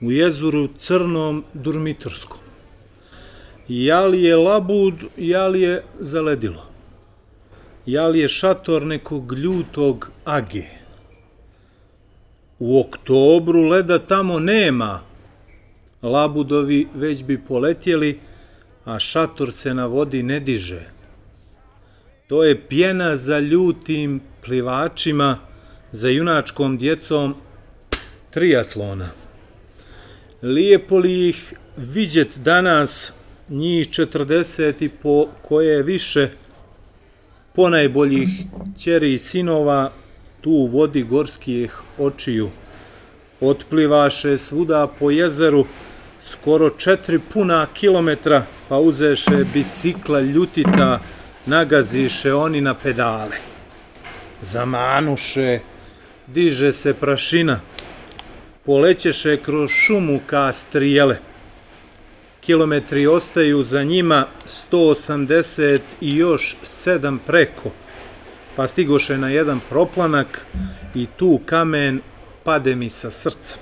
U jezoru Crnom Durmitorskom. Ja li je labud, ja li je zaledilo? Ja li je šator nekog ljutog age? U oktobru leda tamo nema. Labudovi već bi poletjeli, a šator se na vodi ne diže. To je pjena za ljutim plivačima, za junačkom djecom triatlona. Lijepo li ih vidjet danas, njih 40 i po koje je više ponajboljih ćeri i sinova tu vodi gorskih očiju. Otplivaše svuda po jezeru skoro četiri puna kilometra, pa uzeše bicikla ljutita, nagaziše oni na pedale. Zamanuše, diže se prašina, polećeše kroz šumu ka strijele. Kilometri ostaju za njima 180 i još 7 preko, pa stigoše na jedan proplanak i tu kamen pade mi sa srca.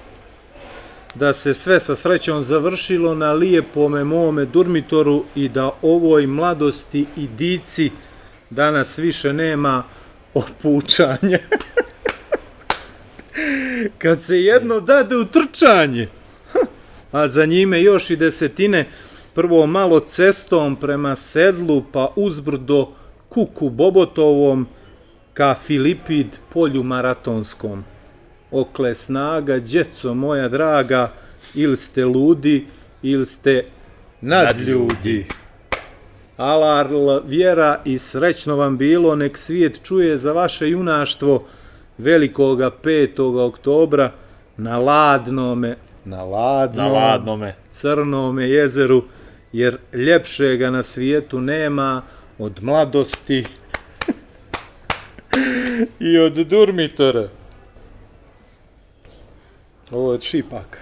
Da se sve sa srećom završilo na lijepome mome durmitoru i da ovoj mladosti i dici danas više nema opučanja. Kad se jedno dade u trčanje, a za njime još i desetine, prvo malo cestom prema sedlu, pa uzbrdo kuku Bobotovom, ka Filipid polju maratonskom. Okle snaga, djeco moja draga, ili ste ludi, ili ste nadljudi. Alarl, vjera i srećno vam bilo, nek svijet čuje za vaše junaštvo velikoga 5. oktobra na ladnome, na ladnom, Na ladnome. crnome jezeru, jer ljepšega na svijetu nema od mladosti i od durmitora. Ovo je od šipaka.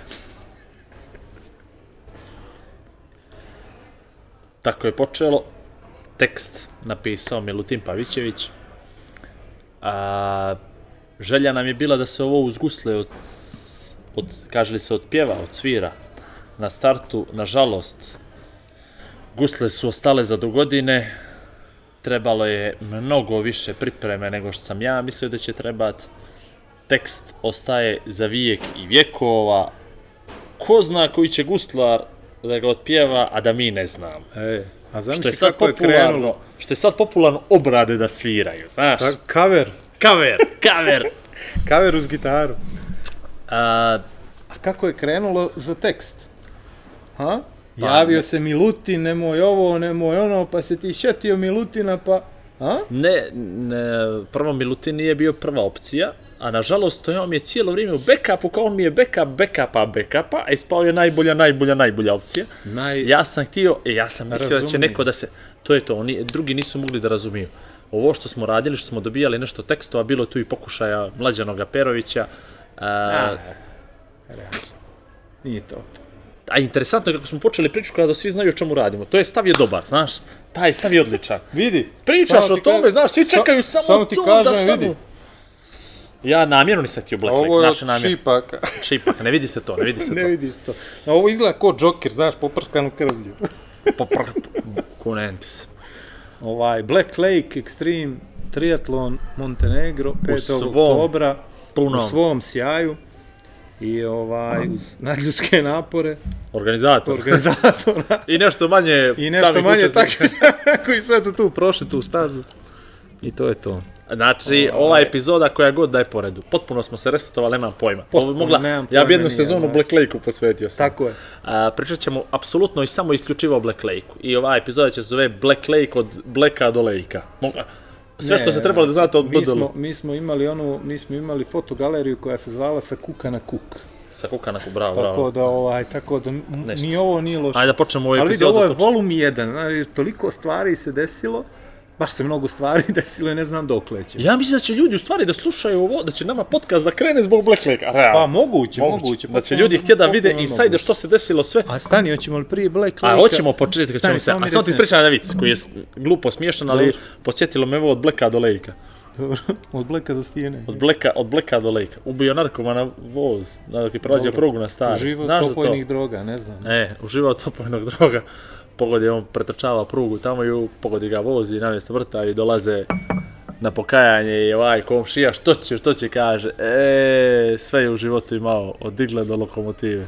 Tako je počelo. Tekst napisao Milutin Pavićević. A, želja nam je bila da se ovo uzgusle od, od kaže li se, od pjeva, od svira. Na startu, nažalost, gusle su ostale za do godine. Trebalo je mnogo više pripreme nego što sam ja mislio da će trebat. Tekst ostaje za vijek i vjekova. Ko zna koji će guslar da ga otpjeva, a da mi ne znamo. E, a zamisli kako je krenulo. što je sad popularno obrade da sviraju, znaš? Ta, kaver, Kaver, kaver. kaver uz gitaru. A, A kako je krenulo za tekst? Ha? Javio se Milutin, nemoj ovo, nemoj ono, pa se ti šetio Milutina, pa... A? ne, ne, prvo Milutin nije bio prva opcija, a nažalost stojao mi je cijelo vrijeme u backupu, kao on mi je backup, backupa, backupa, a ispao je najbolja, najbolja, najbolja opcija. Naj... Ja sam htio, e, ja sam mislio da će Razumiju. neko da se, to je to, oni, drugi nisu mogli da razumiju. Ovo što smo radili, što smo dobijali nešto tekstova, bilo tu i pokušaja Mlađanoga Perovića, a, A, realno. Nije to to. A interesantno je kako smo počeli priču kada svi znaju o čemu radimo. To je stav je dobar, znaš. Taj stav je odličan. Vidi. Pričaš o tome, znaš, svi sa- čekaju samo, samo ti to kažem, da stanu. vidi. Ja namjerno nisam htio Black Lake, Ovo je znači namjerno. šipaka. Šipak, ne vidi se to, ne vidi se ne to. vidi se to. A ovo izgleda kao Joker, znaš, poprskanu krvlju. Popr... Kunenti se. Ovaj, Black Lake Extreme Triathlon Montenegro 5. svom oktobra punom- u svom sjaju i ovaj uz nadljudske napore Organizator. organizatora I nešto manje i nešto manje takmičara koji eto tu prošli tu stazu. I to je to. Znači, ova epizoda koja god da je po redu. Potpuno smo se resetovali, nemam pojma. Ovo Potpuno, mogla, nemam ja bi pojma jednu sezonu ovaj. Black Lake-u posvetio sam. Tako je. A, pričat ćemo apsolutno i samo isključivo o Black Lake-u. I ova epizoda će se zove Black Lake od Blacka do Lake-a. Mo- Sve što Ne, se trebalo da znate od mi smo, mi smo imali onu, mi smo imali fotogaleriju koja se zvala sa kuka na kuk. Sa kukanaku, bravo, bravo. Tako da, ovaj, tako da, Nešto. ni ovo nije loše. Ajde da počnemo ovu Ali vidi, epizodu. ovo je volum 1, znači, toliko stvari se desilo, baš se mnogo stvari desilo i ne znam dokle će. Ja mislim da će ljudi u stvari da slušaju ovo, da će nama podcast da krene zbog Black Lake, realno. Pa moguće, moguće. Da će ljudi htjeti da vide moguće. što se desilo sve. A stani, hoćemo li prije Black A Lake-a? hoćemo početi kad ćemo se, a samo ti ispričam jedan vic koji je glupo smiješan, ali Dobro. podsjetilo me ovo od Blacka do Lejka. Dobro, od Blacka do stijene. Od Blacka, od Blacka do Lejka. Ubio narkomana voz, na dok je prolazio prugu na stari. Za to? opojnih droga, ne znam. E, uživao od opojnog droga. Pogodi, on pretrčava prugu tamo i pogodi ga vozi na mjesto vrta i dolaze na pokajanje i ovaj komšija što će, što će kaže, e, sve je u životu imao od digle do lokomotive.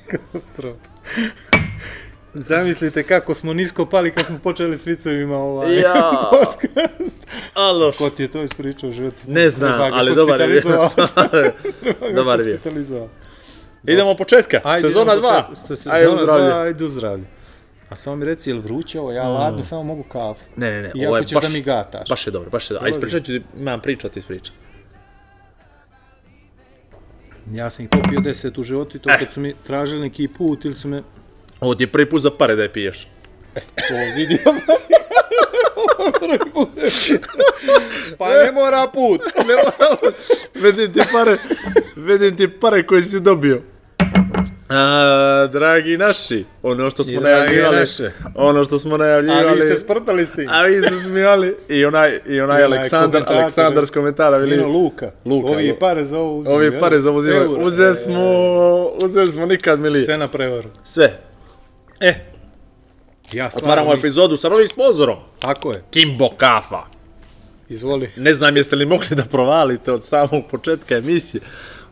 Katastrofa. Zamislite kako smo nisko pali kad smo počeli s vicevima ovaj Ja. podcast. Alo, Ko ti je to ispričao u životu? ne znam, ali dobar je bio. dobar je bio. Idemo od početka, Ajde, sezona idemo 2. početi. Ste Ajde, u Sezona zdravlje. 2, ajde u zdravlje. A samo mi reci, je li vruće ovo? Ja ladno samo mogu kafu. Ne, ne, ne, Iako ovo je ćeš baš, da mi gataš. baš je dobro, baš je dobro. A Dolazi. ispričat ću ti, imam priču, ti ispriča. Ja sam ih popio deset u životu i to Eh. kad su mi tražili neki put ili su me... Ovo ti je prvi put za pare da je piješ. To vidio. Prvi put. pa ne mora put. Vidim ti pare, vidim ti pare koje si dobio. A, dragi naši, ono što smo I najavljivali, naše. ono što smo A najavljivali, vi se sprtali s tim. a vi se smijali, i onaj, i onaj Aleksandar, komentator, Aleksandar s komentara, vili, Nino Luka. Luka, Ovi Lu- pare za ovo uzeli. ovi pare za uzimaju, Eura. uze smo, uze smo nikad mili, Sve na prevaru. sve. E. Ja Otvaramo mislim- epizodu sa novim sponzorom, Tako je. Kimbo Kafa. Izvoli. Ne znam jeste li mogli da provalite od samog početka emisije,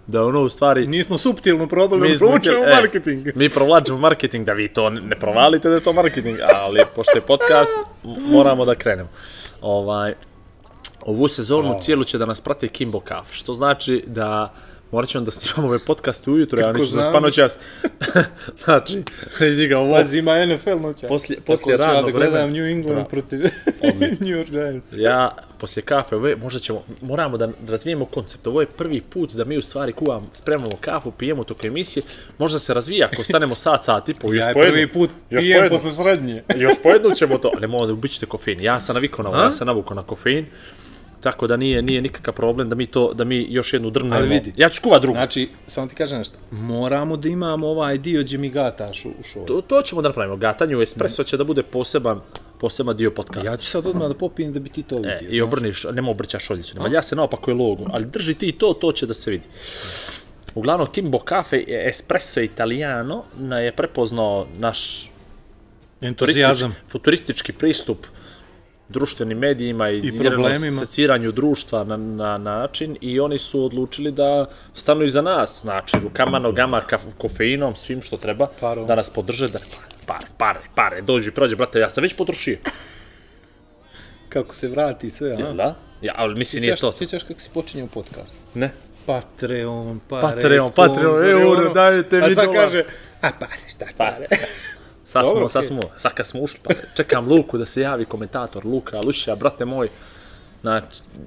da ono u stvari... Nismo suptilno probali da htjeli- e, marketing. mi provlačimo marketing, da vi to ne provalite da je to marketing, ali pošto je podcast, moramo da krenemo. Ovaj, ovu sezonu cijelu će da nas prati Kimbo Kaf, što znači da morat ćemo da snimamo ove podcaste ujutro, ja Kako neću da znam. spano čas. znači, vidi ga ovo. Pazi, ima NFL noća. Poslije- poslije ću ja radnog da gledam vremena. New England Bravo. protiv New York Giants. Ja, poslije kafe, ove, možda ćemo, moramo da razvijemo koncept. Ovo je prvi put da mi u stvari kuvam, spremamo kafu, pijemo toko emisije. Možda se razvija ako stanemo sat, sat i po. Ja još je po jednu- prvi put još pijem posle srednje. Još po jednu ćemo to, ali moramo da ubićete kofein. Ja sam navikao na ovo, ja sam navukao na kofein. Tako da nije nije nikakav problem da mi to da mi još jednu drnemo. Ali vidi. Ja ću skuvat drugu. Znači, samo ti kažem nešto. Moramo da imamo ovaj dio gdje mi gataš u, u show. to, to ćemo da napravimo. Gatanju espresso će da bude poseban poseban dio podcasta. Ja ću sad odmah da popijem da bi ti to vidio. E, I obrniš, nema obrćaš šoljicu, nema, ja se naopako je logo, ali drži ti to, to će da se vidi. Uglavnom, Kimbo Cafe Espresso Italiano na je prepoznao naš Entuzijazam. futuristički, pristup društvenim medijima i, I problemima. seciranju društva na, na način i oni su odlučili da stanu iza nas, znači rukama, nogama, kaf, kofeinom, svim što treba, Parom. da nas podrže, da pare, pare, pare, dođi, prođe, brate, ja sam već potrošio. Kako se vrati sve, a? Jel da? Ja, ali mislim nije to. sjećaš kako si počinjao podcast? Ne. Patreon, pare, Patreon, Patreon, euro, dajte mi A sad dolar. kaže, a pare, šta Pa, pare? sad Dobro, smo, sad okej. smo, sad kad smo ušli, pa čekam Luku da se javi komentator, Luka, Lušija, brate moj, znači,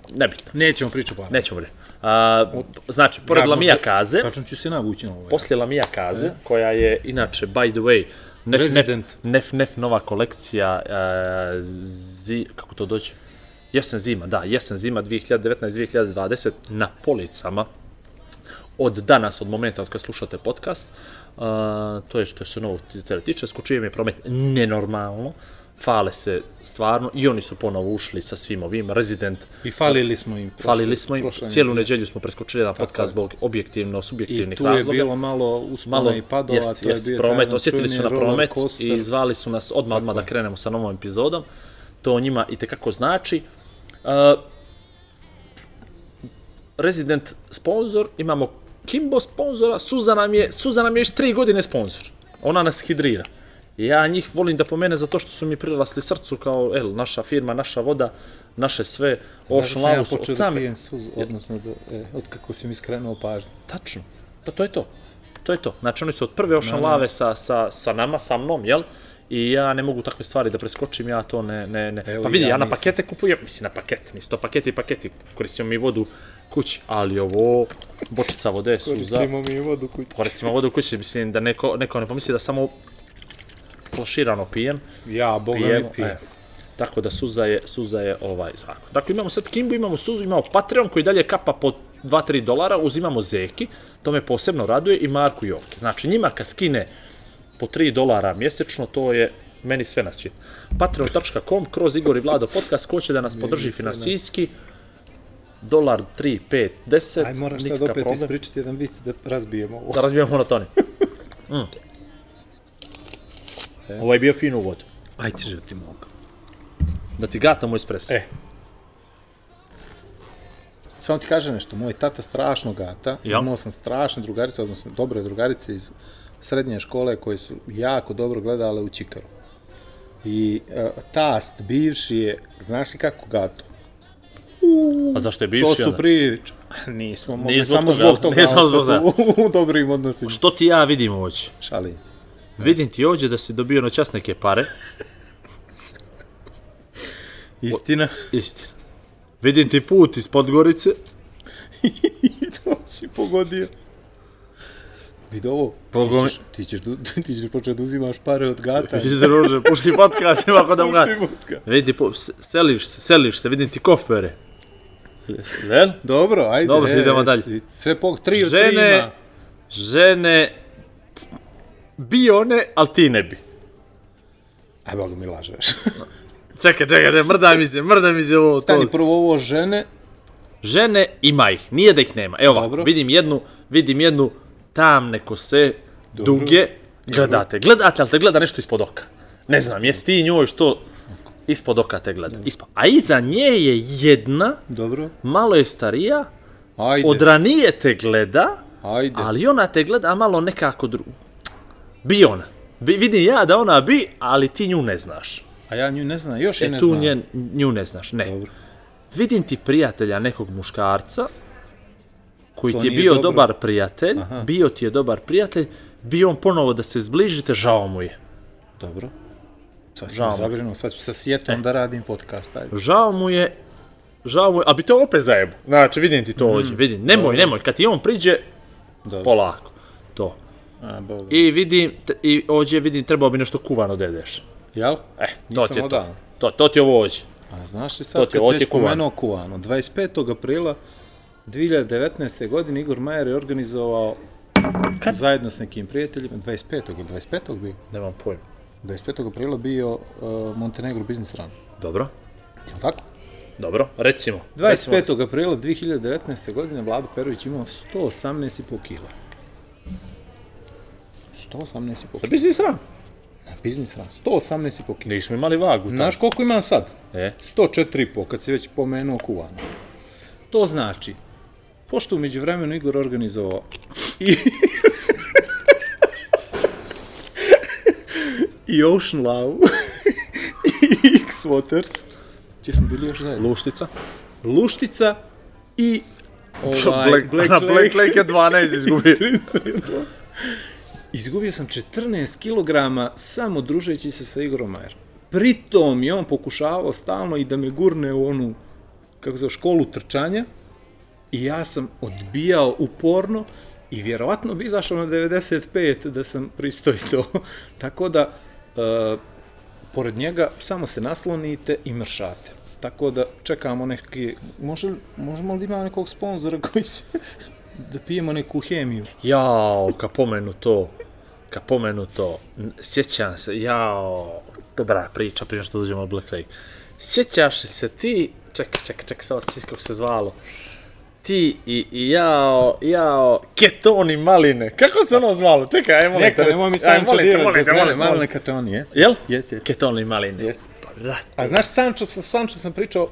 nebitno, Nećemo priču pare. nećemo bre. A, znači, pored Ja Lamija Kaze, Tačno ću se navući na ovo. poslije Lamija Kaze, koja je, inače, by the way, nef, Resident. nef, nef, nova kolekcija, uh, zi, kako to dođe? Jesen zima, da, jesen zima 2019-2020 na policama od danas, od momenta od kad slušate podcast, uh, to je što se novog titela tiče, skočio mi je promet nenormalno, fale se stvarno i oni su ponovo ušli sa svim ovim, Resident, I falili smo im. prošle- falili smo im, cijelu nedelje. neđelju smo preskočili na podcast zbog objektivno, I subjektivnih tu je razloga. bilo malo uspona malo i padova, jest, to je jest, bio promet, osjetili su na promet i zvali su nas odmah, odmah da krenemo sa novom epizodom. To njima i tekako znači. Uh, Resident sponsor, imamo Kimbo sponzora, Suza nam je, Suza nam je još tri godine sponsor. Ona nas hidrira. Ja njih volim da pomene zato što su mi prirasli srcu kao, el, naša firma, naša voda, naše sve, Ocean sam ja Lavu su počeo od da same, pijem suzu, odnosno da, e, od kako si mi skrenuo pažnju. Tačno. Pa to je to. To je to. Znači oni su od prve Ocean Lave sa, sa, sa nama, sa mnom, jel? i ja ne mogu takve stvari da preskočim, ja to ne, ne, ne. Evo pa vidi, ja, ja na nisam. pakete kupujem, mislim na pakete, mislim to paketi i paketi, koristimo mi vodu kući, ali ovo, bočica vode su za... mi vodu kući. Koristimo vodu kući, mislim da neko, neko ne pomisli da samo flaširano pijem, Ja, mi pijemo, pijem. e, tako da suza je, suza je ovaj zakon. Dakle, imamo sad Kimbu, imamo suzu, imamo Patreon koji dalje kapa po 2-3 dolara, uzimamo Zeki, to me posebno raduje, i Marku Joki. Znači, njima kad skine po 3 dolara mjesečno, to je meni sve na svijet. Patreon.com, kroz Igor i Vlado podcast, ko će da nas podrži finansijski, dolar, 3, 5, 10, Aj, moraš sad opet problem. ispričati jedan vic da razbijemo ovo. Da razbijemo monotoniju. Mm. Ovo je bio fin uvod. Ajde, že ti mogu. Da ti gatamo espresso. E. Samo ti kažem nešto, moj tata strašno gata, Ja. imao sam strašne drugarice, odnosno dobre drugarice iz srednje škole koje su jako dobro gledale u Čikaru. I e, tast bivši je, znaš li kako gato? A zašto je bivši To su onda? prič... Nismo mogli, samo toga, zbog toga nije samo zbog ostati u, u dobrim odnosima. Što ti ja vidim ovdje? Šalim se. Vidim ti ovdje da si dobio noćas neke pare. Istina. Istina. Vidim ti put iz Podgorice. to si pogodio. Vidi ovo, Boga mi- ti ćeš, ti ćeš, du- ti ćeš početi da uzimaš pare od gata. Ti se druže, pušti podcast, ima ko da mu vodka. Vidi, po, seliš se, seliš se, vidim ti kofere. Vel? Dobro, ajde. Dobro, e, idemo dalje. Sve po tri od tri Žene, ima. žene, bi one, ali ti ne bi. Aj, boga mi lažeš. Čekaj, čekaj, čekaj, mrda mi se, mrda mi se ovo. Stani to. prvo ovo žene. Žene ima ih, nije da ih nema. Evo ovako, vidim jednu, vidim jednu tamne kose, Dobro. duge, gledate, gledate, ali te gleda nešto ispod oka. Ne znam, jesi ti njoj što ispod oka te gleda. Ispod. A iza nje je jedna, Dobro. malo je starija, Ajde. od ranije te gleda, Ajde. ali ona te gleda malo nekako drugo. Bi ona. Bi, vidim ja da ona bi, ali ti nju ne znaš. A ja nju ne znam, još i E, ne tu znam. nje, nju ne znaš, ne. Dobro. Vidim ti prijatelja nekog muškarca, koji To ti je bio dobro. dobar prijatelj, Aha. bio ti je dobar prijatelj, bio on ponovo da se zbližite, žao mu je. Dobro. Sad sam zabrinuo, sad ću sa sjetom E. da radim podcast. Ajde. Žao mu je, žao mu je, a bi to opet zajebu. Znači, vidim ti to ovdje, vidim. Nemoj. Dobro. nemoj, kad ti on priđe, Dobro. polako. To. A, boga. I vidim, i ovdje vidim, trebao bi nešto kuvano da jedeš. Jel? E, to Nisam ti je to. To, to ti je ovo ovdje. A znaš li To sad, ti- kad se spomenuo kuvano, 25. aprila 2019. godine Igor Majer je organizovao Kad? zajedno s nekim prijateljima, 25. ili 25. bio, Nemam pojma. 25. aprila bio uh, Montenegro Business Run. Dobro, Jel tako? dobro, recimo. recimo. 25. aprila 2019. godine Vlado Perović imao 118,5 kila. 118,5 Da kila. bi si sram. Na Business Run, 118,5 kila. Nismo imali vagu. Znaš koliko imam sad? E, 104,5 kad si već pomenuo kuvano. To znači, pošto umeđu vremenu Igor organizovao i... i Ocean Love i X Waters, gdje smo bili još zajedno? luštica. Luštica i ovaj, Black, Black, Black, Black Lake je 12 izgubio. Izgubio sam 14 kg samo družeći se sa Igorom Majerom. Pritom je on pokušavao stalno i da me gurne u onu, kako zove, školu trčanja. I ja sam odbijao uporno i vjerovatno bi izašao na 95 da sam pristao i to. Tako da, e, pored njega samo se naslonite i mršate. Tako da čekamo neki, može, možemo li imamo nekog sponzora koji će da pijemo neku hemiju? Jao, kad pomenu to, kad pomenu to, sjećam se, jao, dobra priča, prije što dođemo od Black Lake. Sjećaš se ti, čekaj, čekaj, čekaj, samo se kako se zvalo, ti i, i jao, jao, ketoni maline, kako se ono zvalo? Čekaj, aj molim Neka, te, nemoj mi Sancho dirati molim te, molim, te on, jes? Jel? Jes, jes. Ketoni maline. Jes. Brat. A znaš, Sancho, sa Sancho sam pričao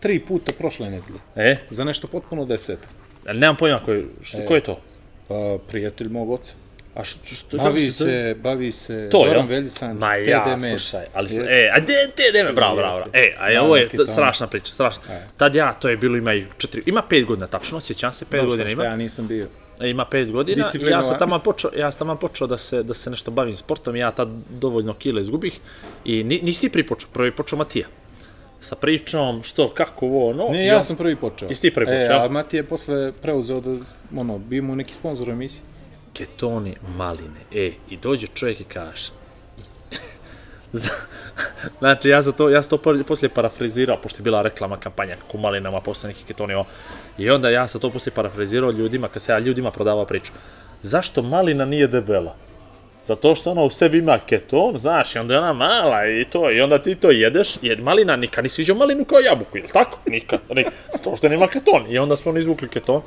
tri puta prošle nedelje. E, Za nešto potpuno deseto. Ali nemam pojma ko je, što, ko je to? Pa, prijatelj mog oca. A što, što, Bavi zove? se, bavi se To, Zoran jel? Veljican, Ma ja, TD Med. slušaj, ali, Jes. e, a de, de, me, bravo, bravo, bravo. E, a ovo je strašna priča, strašna. E. Tad ja, to je bilo, ima i četiri, ima pet godina, tačno, sjećam se, pet Dobro, godina ima. Ja nisam bio. E, Ima pet godina i ja sam tamo počeo, ja sam tamo počeo da se, da se nešto bavim sportom, ja tad dovoljno kila izgubih i ni, nisi ti prvi počeo, prvi počeo Matija. Sa pričom, što, kako, ovo, ono. Ne, i ja on- sam prvi počeo. Jesi ti prvi E, počeo? a Mati je posle preuzeo da, ono, bio mu neki sponsor u emisiji. ketoni maline. E, i dođe čovjek i kaže, znači, ja sam to, ja sam to po- poslije parafrazirao, pošto je bila reklama kampanja kako malinama postoje neki ketoni. ovo. I onda ja sam to poslije parafrazirao ljudima, kad se ja ljudima prodavao priču. Zašto malina nije debela? Zato što ona u sebi ima keton, znaš, i onda je ona mala i to, i onda ti to jedeš, jer malina nikad nisi vidio malinu kao jabuku, jel tako? Nikad, nikad, zato što nema keton. I onda su oni izvukli keton,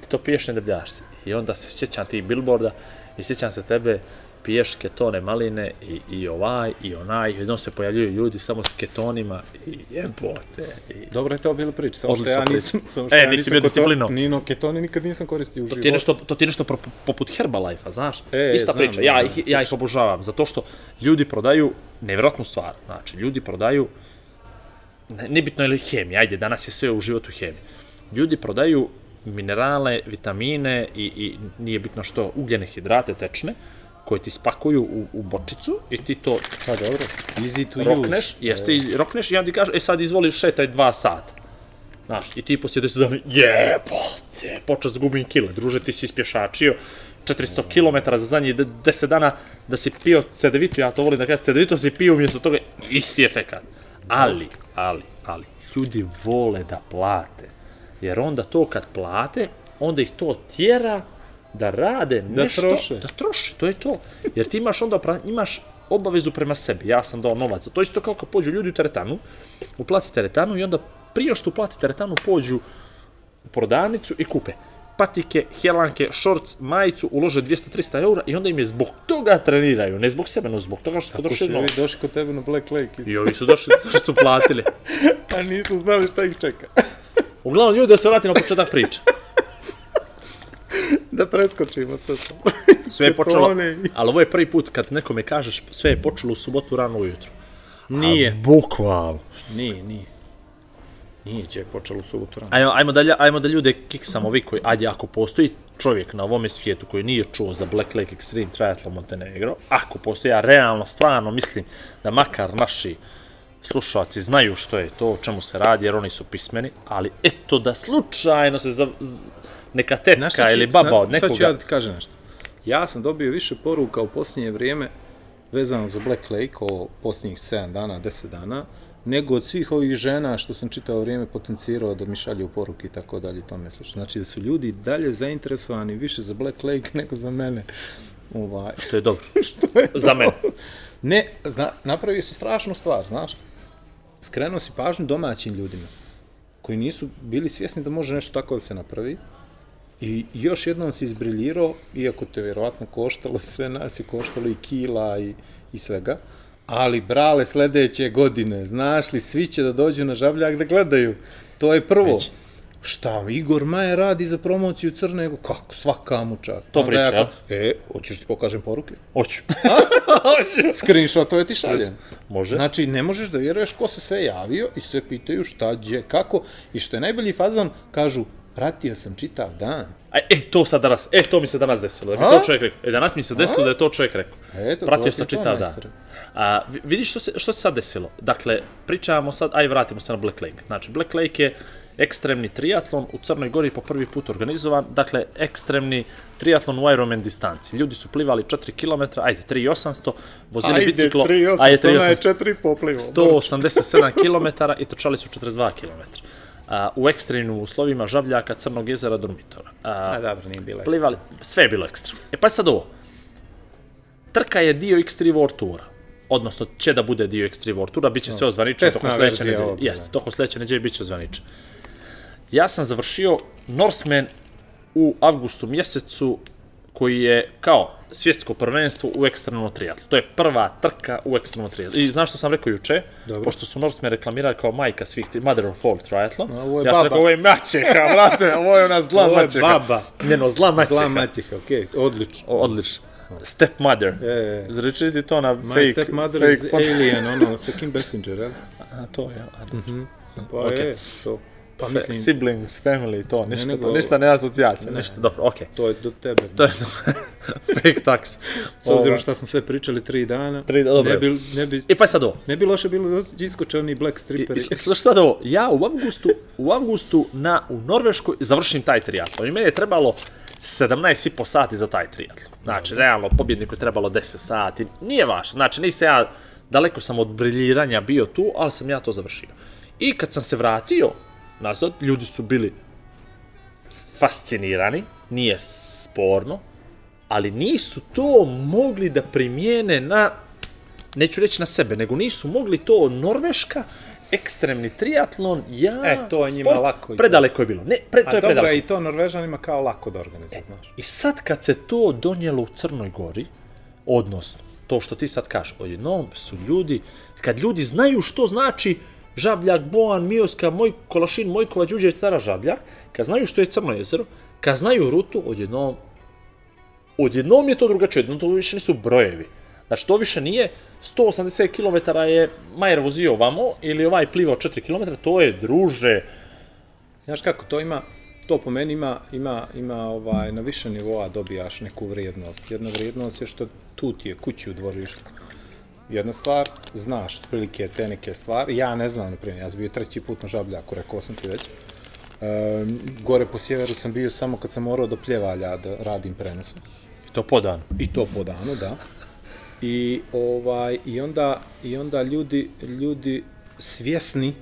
ti to piješ ne debljaš se. I onda se sjećam ti billboarda i sjećam se tebe, piješ ketone maline i, i ovaj i onaj, jednom se pojavljuju ljudi samo s ketonima i jebote. I... Dobro je to bila priča, samo što ja nisam... Samo što E, ja nisam bio kod to- disciplinovan. Nino, ketone nikad nisam koristio u To životu. ti je nešto, to ti je nešto pro- poput Herbalife-a, znaš? E, Ista znam, priča, ja, znam, ih, ja ih obožavam, zato što ljudi prodaju nevjerojatnu stvar. Znači, ljudi prodaju, ne, nebitno je li hemija, ajde, danas je sve u životu hemija. Ljudi prodaju minerale, vitamine i, i nije bitno što, ugljene hidrate tečne, koje ti spakuju u, u bočicu i ti to Pa dobro, easy to rokneš, use. jeste, i rokneš i ja ti kažem, e sad izvoli šetaj dva sata. Znaš, i ti poslije 10 dana, jebote, počeo zgubim kile, druže, ti si ispješačio 400 km za zadnjih de- 10 dana da si pio cedevitu, ja to volim da kažem, cedevitu si pio umjesto toga, isti efekat. Ali, ali, ali, ljudi vole da plate, jer onda to kad plate, onda ih to tjera da rade Da nešto, troše. da troši, to je to. Jer ti imaš onda, pra- imaš obavezu prema sebi. Ja sam dao novac. To je isto kao kad pođu ljudi u teretanu, uplati teretanu i onda prije što uplati teretanu pođu u prodavnicu i kupe patike, helanke, šorc, majicu, ulože 200-300 eura i onda im je zbog toga treniraju, ne zbog sebe, no zbog toga što su Ko su potrošili novac. došli kod tebe na Black Lake isto. I ovi su došli, što su platili. A nisu znali šta ih čeka. Uglavnom, ljudi, da se vrati na početak priče. da preskočimo sve to. Sve je počelo, ali ovo je prvi put kad nekome kažeš sve je počelo u subotu rano ujutro. Nije. Bukvalno. Nije, nije. Nije će počelo u subotu rano. Ajmo, ajmo, da, lja- ajmo da ljude kiksamo vi koji, ajde, ako postoji čovjek na ovome svijetu koji nije čuo za Black Lake Extreme Triathlon Montenegro, ako postoji, ja realno, stvarno mislim da makar naši slušalci znaju što je to, o čemu se radi, jer oni su pismeni, ali eto da slučajno se za, neka tetka ću- ili baba zna- od Sad ću nekoga... ja da ti kažem nešto. Ja sam dobio više poruka u posljednje vrijeme vezano za Black Lake o posljednjih 7 dana, 10 dana, nego od svih ovih žena što sam čitao vrijeme potencirao da mi šalju poruke i tako dalje i tome slično. Znači da su ljudi dalje zainteresovani više za Black Lake nego za mene. Ovaj. Što je dobro. za mene. Ne, zna, napravio si strašnu stvar, znaš. Skrenuo si pažnju domaćim ljudima koji nisu bili svjesni da može nešto tako da se napravi. I još jednom si izbriljirao, iako te vjerovatno koštalo i sve nas je koštalo i kila i, i svega, ali brale sledeće godine, znaš li, svi će da dođu na žabljak da gledaju. To je prvo. Već. Šta, Igor Maje radi za promociju Crne, Gore? kako, svaka mu čak. To priča, jel? E, hoćeš ti pokažem poruke? Hoću. Hoću. Screenshotove ti šaljem. Može. Znači, ne možeš da vjeruješ ko se sve javio i sve pitaju šta, gdje, kako. I što je najbolji fazon, kažu, pratio sam čitav dan. A, e, to sad danas, e, to mi se danas desilo, da mi A? to čovjek rekao. E, danas mi se desilo da je to čovjek rekao. Eto, Pratio sam čitav dan. A, vi- vidiš što se, što se sad desilo? Dakle, pričamo sad, aj vratimo se na Black Lake. Znači, Black Lake je ekstremni triatlon u Crnoj Gori po prvi put organizovan, dakle, ekstremni triatlon u Ironman distanci. Ljudi su plivali 4 km, ajde, 3800, vozili biciklo, ajde, 3800. 4 poplivo. 187 km i trčali su 42 km. A, u ekstremnim uslovima žabljaka Crnog jezera Durmitora. A, A dobro, nije bilo. plivali, sve je bilo ekstra. E pa sad ovo. Trka je dio X3 World Toura. Odnosno, će da bude dio X3 World Toura, bit će sve ozvaničeno testna toko sledeće nedelje. Jeste, da. toko sledeće nedelje bit će ozvaničeno. Ja sam završio Norseman u avgustu mjesecu koji je kao svjetsko prvenstvo u ekstremnom triatlu. To je prva trka u ekstremnom triatlu. I znaš što sam rekao juče? Dobro. Pošto su Norseman reklamirali kao majka svih, tri- mother of all triathlon. A, ovo je ja sam baba. rekao, ovo je maćeha, brate, ovo je ona zla Ovo je maćeha. baba. Njeno, zla maćeha. Zla maćeha, okej, odlično. O, odlično. Stepmother. E, Zreči ti to na My fake, stepmother is fake pod- alien, ono, sa Kim Basinger, jel? A, to je, a, Pa Ok. je, to. Pa mislim- siblings, family, to, ništa, nego- to, ništa ne asocijacija, ništa, dobro, okej. To je do tebe. To je fake tax. S obzirom što smo sve pričali tri dana, Tri- dobro. ne bi, ne bi, I pa sad ovo. ne bi loše bilo da iskoče oni black I, stripperi. i slušaj sad ovo, ja u avgustu, u avgustu na, u Norveškoj završim taj triatlon i meni je trebalo 17,5 sati za taj triatlon. Znači, realno, pobjedniku je trebalo 10 sati, nije važno, znači, nisam ja, daleko sam od briljiranja bio tu, ali sam ja to završio. I kad sam se vratio nazad, ljudi su bili fascinirani, nije sporno, ali nisu to mogli da primijene na, neću reći na sebe, nego nisu mogli to Norveška, ekstremni triatlon, ja, E, to je njima sport, lako. Predaleko je bilo. Ne, pre, to A je dobro predaleko. je i to Norvežanima kao lako da organizuju, znaš. I sad kad se to donijelo u Crnoj Gori, odnosno, to što ti sad kažeš, odjednom su ljudi, kad ljudi znaju što znači Žabljak, Boan, Mioska, Moj, Kolašin, Mojkova, Đuđe, Stara Žabljak, kad znaju što je Crno jezero, kad znaju rutu, odjednom, odjednom je to drugačije, odjednom to više nisu brojevi. Znači, to više nije 180 km je Majer vozio vamo ili ovaj plivao 4 km, to je druže, Znaš kako, to ima, to po meni ima, ima, ima ovaj, na više nivoa dobijaš neku vrijednost. Jedna vrijednost je što tu ti je kući u dvorištu. Jedna stvar, znaš otprilike te neke stvari. Ja ne znam, na primjer, ja sam bio treći put na žabljaku, rekao sam ti već. E, gore po sjeveru sam bio samo kad sam morao do pljevalja da radim prenose. i to podan. I to po danu, da. I ovaj i onda i onda ljudi ljudi svjesni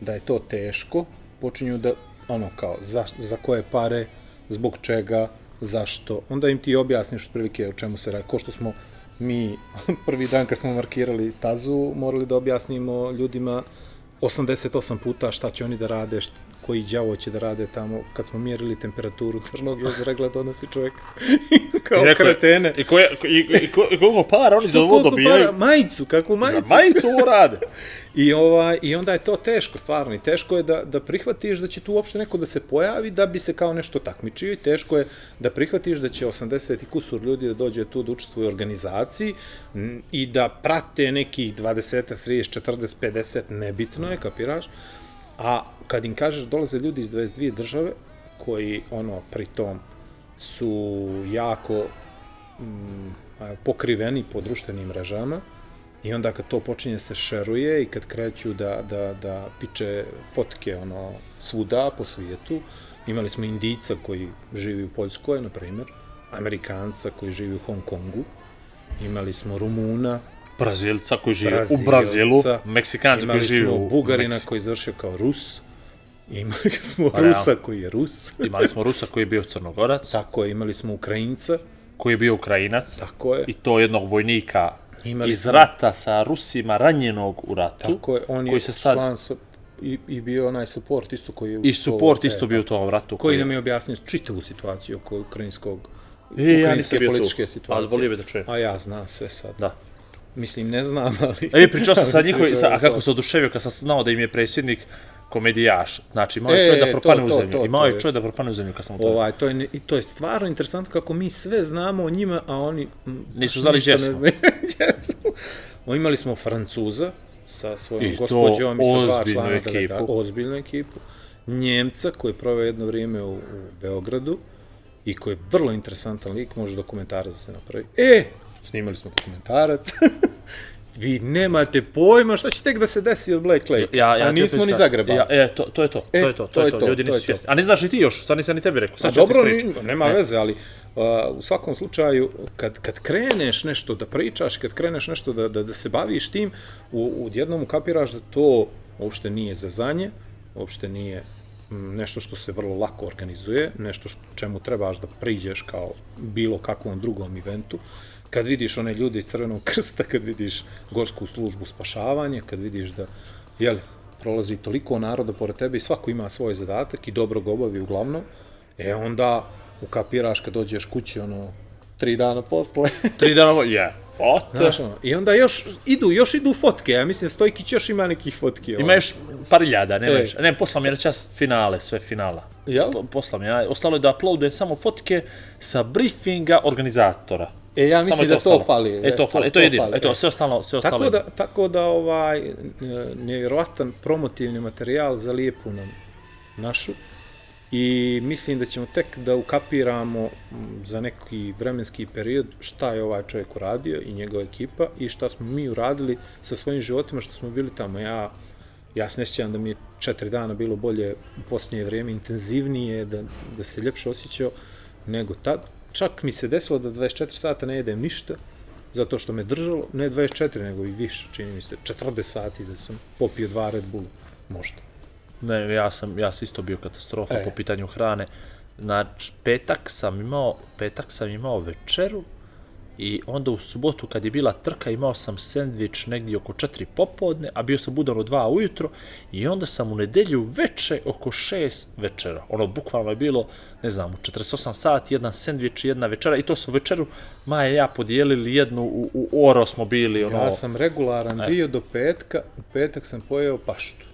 da je to teško, počinju da ono kao za, za koje pare, zbog čega, zašto. Onda im ti objasniš otprilike o čemu se radi. Ko što smo mi prvi dan kad smo markirali stazu morali da objasnimo ljudima 88 puta šta će oni da rade, št, koji đavo će da rade tamo. Kad smo mjerili temperaturu crnog jezera, gleda donosi čovjek kao I kretene. I, koje, i, i, ko- i koliko para oni za ovo dobijaju? para? Majicu, kakvu Za majicu? majicu ovo rade. I, ovaj, I onda je to teško, stvarno. I teško je da, da prihvatiš da će tu uopšte neko da se pojavi da bi se kao nešto takmičio i teško je da prihvatiš da će 80 i kusur ljudi da dođe tu da učestvuje u organizaciji i da prate nekih 20, 30, 40, 50, nebitno je, kapiraš? A kad im kažeš dolaze ljudi iz 22 države koji ono pritom su jako mm, pokriveni po društvenim mrežama i onda kad to počinje se šeruje i kad kreću da, da, da piče fotke ono svuda po svijetu, imali smo Indijca koji živi u Poljskoj, na primjer, Amerikanca koji živi u Hong Kongu, imali smo Rumuna, Brazilca koji žive u Brazilca, Brazilu, Meksikanca koji žive u Bugarina Meksi- koji je završio kao Rus, imali smo Pa, Rusa realno. koji je Rus, Imali smo Rusa koji je bio Crnogorac, tako je, imali smo Ukrajinca, koji je bio Ukrajinac, tako je, i to jednog vojnika Imali iz smo- rata sa Rusima ranjenog u ratu. tako je, on je koji se sad- član sa, i, i bio onaj support isto koji je I support e, isto bio u tom ratu. koji nam je objasnio čitavu situaciju oko ukrajinskog E, ja nisam ukrajinske tu, političke situacije. ali volio bi da čujem. A ja znam sve sad. Da. Mislim, ne znam, ali... E, pričao sam sa ali njihovi, pričao sa, a kako to. se oduševio kad sam znao da im je predsjednik komedijaš. Znači, imao je E, čovjek da to, propane u to, zemlju. to, Imao to je je. čovjek da propane u zemlju kad sam u to. Ovaj, to je, I to je stvarno interesantno kako mi sve znamo o njima, a oni... Nisu znali ništa ne gdje smo. znaju gdje smo. O, Imali smo Francuza sa svojom I to gospođom i sa dva člana ekipu. delega, ozbiljnu ekipu. Njemca koji je proveo jedno vrijeme u, u Beogradu i koji je vrlo interesantan lik, može dokumentarac da se napravi. E, snimali smo dokumentarac. Vi nemate pojma šta će tek da se desi od Black Lake. Ja, ja a nismo ni Zagrebali. Ja, e, to, to je to, E, to je to, to, je to, ljudi to je nisu svjesni. A ne znaš i ti još, sad nisam ni tebi rekao, A sad ti dobro, ni, nema E. veze, ali uh, u svakom slučaju, kad, kad kreneš nešto da pričaš, kad kreneš nešto da, da, da se baviš tim, u, u jednom ukapiraš da to uopšte nije zazanje, uopšte nije nešto što se vrlo lako organizuje, nešto što, čemu trebaš da priđeš kao bilo kakvom drugom eventu. Kad vidiš one ljude iz Crvenog krsta, kad vidiš gorsku službu spašavanja, kad vidiš da, jel, prolazi toliko naroda pored tebe i svako ima svoj zadatak i dobro ga obavi uglavnom, e onda ukapiraš kad dođeš kući, ono, tri dana posle, Tri dana, ovo- je, ote. Znaš, ono, I onda još idu, još idu fotke, ja mislim Stojkić još ima nekih fotki. Ima još par iljada, nema E. još. Ne, poslao mi je čas finale, sve finala. Jel? Po- Poslao mi je, ja, ostalo je da uploadujem samo fotke sa briefinga organizatora. E, ja mislim da to to ostalo. fali. E, to fali, e, to je jedino, e, to, e. sve ostalo, sve ostalo. Tako da, tako da ovaj e, nevjerovatan promotivni materijal za lijepu nam našu i mislim da ćemo tek da ukapiramo za neki vremenski period šta je ovaj čovjek uradio i njegova ekipa i šta smo mi uradili sa svojim životima što smo bili tamo. Ja, ja se ne da mi je četiri dana bilo bolje u posljednje vrijeme, intenzivnije, da, da se ljepše osjećao nego tad. Čak mi se desilo da 24 sata ne jedem ništa, zato što me držalo, ne 24, nego i više, čini mi se, 40 sati da sam popio dva Red Bulla, možda. Ne, ja sam, ja sam isto bio katastrofa E. po pitanju hrane. Znači, petak sam imao, petak sam imao večeru i onda u subotu kad je bila trka imao sam sendvič negdje oko 4 popodne, a bio sam budan u 2 ujutro i onda sam u nedelju veče oko 6 večera. Ono, bukvalno je bilo, ne znam, u 48 sati jedan sendvič i jedna večera i to su večeru Maja i ja podijelili jednu, u, u Oro smo bili, ono... Ja sam regularan E. bio do petka, u petak sam pojeo paštu.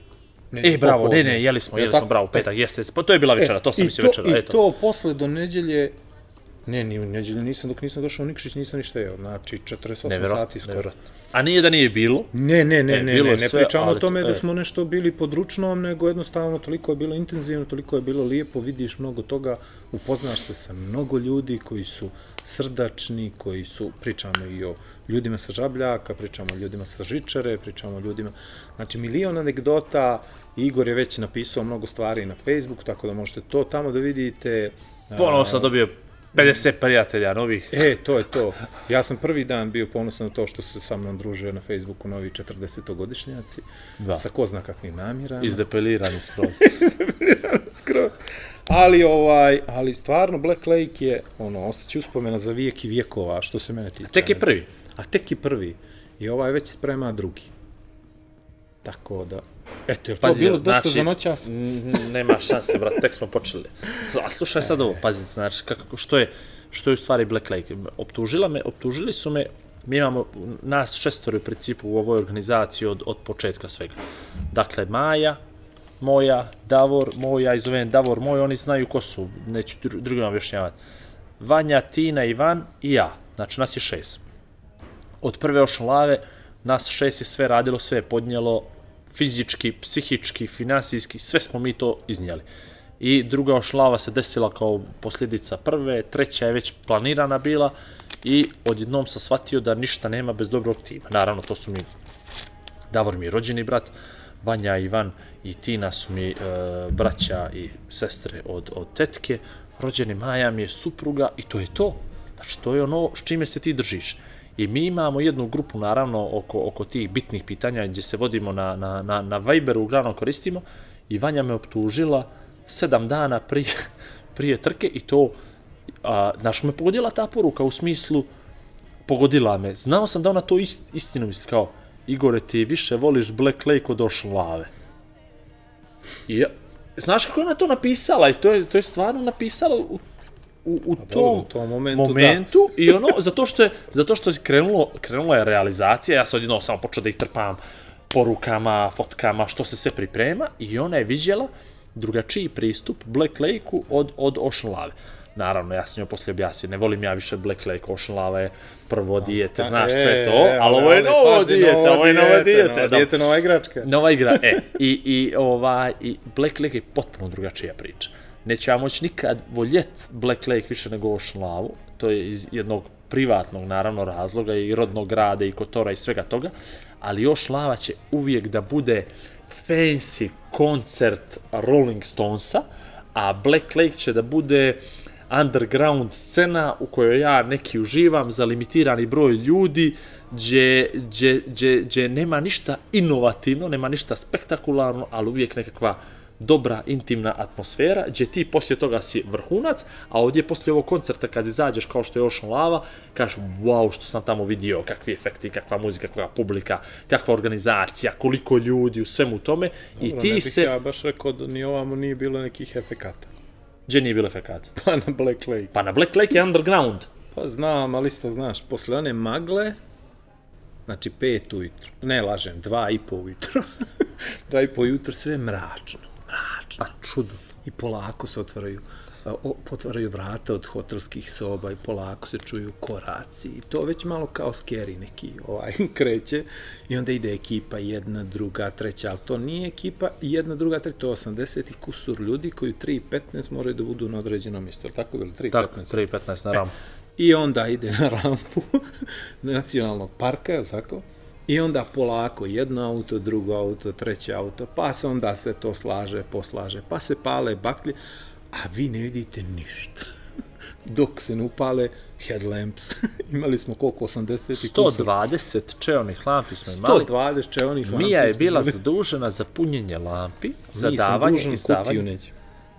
Ne, E, bravo, ne, popodne. ne, jeli smo, Jel jeli smo, tako? bravo, petak, jeste, pa to je bila večera, to sam i mislio večera, I eto. to posle do neđelje, ne, ni u neđelju nisam, dok nisam došao u Nikšić, nisam ništa jeo, znači 48 Nevjerojatno, sati skoro. nevjerojatno. A nije da nije bilo, Ne, ne, ne, E, ne, ne, ne sve, pričamo o tome e. da smo nešto bili pod ručnom, nego jednostavno toliko je bilo intenzivno, toliko je bilo lijepo, vidiš mnogo toga, upoznaš se sa mnogo ljudi koji su srdačni, koji su, pričamo i o ljudima sa žabljaka, pričamo o ljudima sa žičare, pričamo o ljudima, znači milion anegdota, Igor je već napisao mnogo stvari na Facebooku, tako da možete to tamo da vidite. ponovo sam dobio 50 prijatelja novih. E, to je to. Ja sam prvi dan bio ponosan na to što se sa mnom druže na Facebooku novi 40-godišnjaci Da. sa ko zna kakvim namirama. Izdepelirani skroz. Skroz. Ali ovaj, ali stvarno Black Lake je ono ostaće uspomena za vijek i vijekova što se mene tiče. Tek je prvi. A tek je prvi. I ovaj već sprema drugi. Tako da Eto, je li to Pazi, bilo dosta znači, za noćas? nema šanse, brat, tek smo počeli. A slušaj sad ovo, pazi, znači, kako, što je, što je u stvari Black Lake. Optužila me, optužili su me, mi imamo nas šestori u principu u ovoj organizaciji od, od početka svega. Dakle, Maja, moja, Davor, moja, i zovem Davor moj, oni znaju ko su, neću dru- drugima objašnjavati. Vanja, Tina, Ivan i ja, znači nas je šest. Od prve ošalave, nas šest je sve radilo, sve je podnijelo, fizički, psihički, finansijski, sve smo mi to iznijeli. I druga ošlava se desila kao posljedica prve, treća je već planirana bila i odjednom sam shvatio da ništa nema bez dobrog tima. Naravno, to su mi Davor mi rođeni brat, Vanja, Ivan i Tina su mi e, braća i sestre od, od tetke, rođeni Maja mi je supruga i to je to. Znači, to je ono s čime se ti držiš. I mi imamo jednu grupu, naravno, oko, oko tih bitnih pitanja gdje se vodimo na, na, na, na Viberu, uglavnom koristimo, i Vanja me optužila sedam dana prije, prije trke i to, a, znaš, me pogodila ta poruka u smislu, pogodila me. Znao sam da ona to ist, istinu misli, kao, Igore, ti više voliš Black Lake od Ošlave. I ja, znaš kako je ona to napisala? I to je, to je stvarno napisala u, u, u tom, dobro, u tom momentu, momentu i ono, zato što je, zato što je krenulo, krenula je realizacija, ja sam odjednom samo počeo da ih trpam porukama, fotkama, što se sve priprema i ona je vidjela drugačiji pristup Black Lake-u od, od Ocean Lave. Naravno, ja sam njoj poslije objasnio, ne volim ja više Black Lake, Ocean Lava je prvo dijete, znaš sve to, E, ali ovo je novo dijete, ovo je novo dijete. Novo da. dijete, nova igračka. Nova igra, e, i, i, ovaj, i Black Lake je potpuno drugačija priča. Neće ja moći nikad voljet Black Lake više nego Ocean to je iz jednog privatnog, naravno, razloga i rodnog grada i kotora i svega toga, ali Ocean Lava će uvijek da bude fancy koncert Rolling Stonesa, a Black Lake će da bude underground scena u kojoj ja neki uživam za limitirani broj ljudi, gdje, gdje, gdje, gdje nema ništa inovativno, nema ništa spektakularno, ali uvijek nekakva dobra, intimna atmosfera, gdje ti poslije toga si vrhunac, a ovdje poslije ovog koncerta kad izađeš kao što je Ocean Lava, kažeš wow što sam tamo vidio, kakvi efekti, kakva muzika, kakva publika, kakva organizacija, koliko ljudi u svemu tome i Dobro, ti ne bih se... ja baš rekao da ni ovamo nije bilo nekih efekata. Gdje nije bilo efekat? Pa na Black Lake. Pa na Black Lake je underground. Pa znam, ali isto znaš, posle one magle, znači pet ujutro, ne lažem, dva i po ujutro, dva i po ujutro, sve mračno, mračno. Pa čudo. I polako se otvaraju potvaraju vrata od hotelskih soba i polako se čuju koraci. I to već malo kao scary neki ovaj, kreće i onda ide ekipa jedna, druga, treća, ali to nije ekipa jedna, druga, treća, to je 80 i kusur ljudi koji u 3.15 moraju da budu na određenom mjestu. Tako bilo? 3.15? Tako, 3.15 na rampu. I onda ide na rampu nacionalnog parka, je li tako? I onda polako jedno auto, drugo auto, treće auto, pa se onda sve to slaže, poslaže, pa se pale baklje, a vi ne vidite ništa. Dok se ne upale headlamps. Imali smo koliko, 80 i kusur? 120 čeonih lampi smo imali. 120 čeonih lampi. Mija je bila imali. zadužena za punjenje lampi, za Nisam davanje i izdavanje.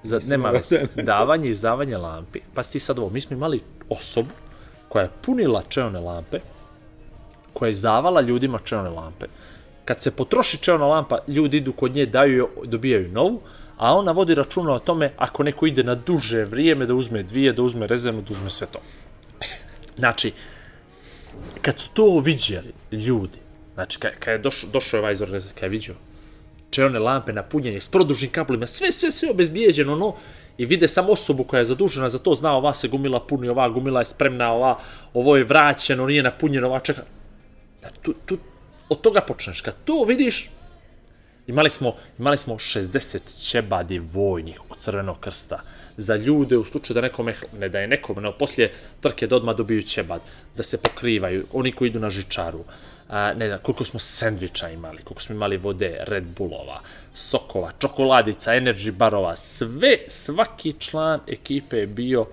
Za, nema ovaj veze. davanje i izdavanje lampi. Pa ti sad ovo, mi smo imali osobu koja je punila čeone lampe, koja je izdavala ljudima čeone lampe. Kad se potroši čeona lampa, ljudi idu kod nje, daju joj, dobijaju novu, a ona vodi računa o tome ako neko ide na duže vrijeme da uzme dvije, da uzme rezervnu, da uzme sve to. Znači, kad su to vidjeli ljudi, znači kad, kad je došao, došao je ovaj iz organizacije, kad je vidio čeone lampe na punjenje s produžnim kablovima, sve, sve, sve obezbijeđeno, no, i vide samo osobu koja je zadužena za to, zna ova se gumila puni, ova gumila je spremna, ova, ovo je vraćeno, nije napunjeno, ova čeka. Da, tu, tu, od toga počneš. Kad to vidiš, imali smo, imali smo 60 ćebadi vojnih od Crvenog krsta. Za ljude u slučaju da nekome, ne da je nekome, no poslije trke da odmah dobiju ćebad, da se pokrivaju, oni koji idu na žičaru, a, ne znam, koliko smo sendviča imali, koliko smo imali vode, Red Bullova, sokova, čokoladica, energy barova, sve, svaki član ekipe je bio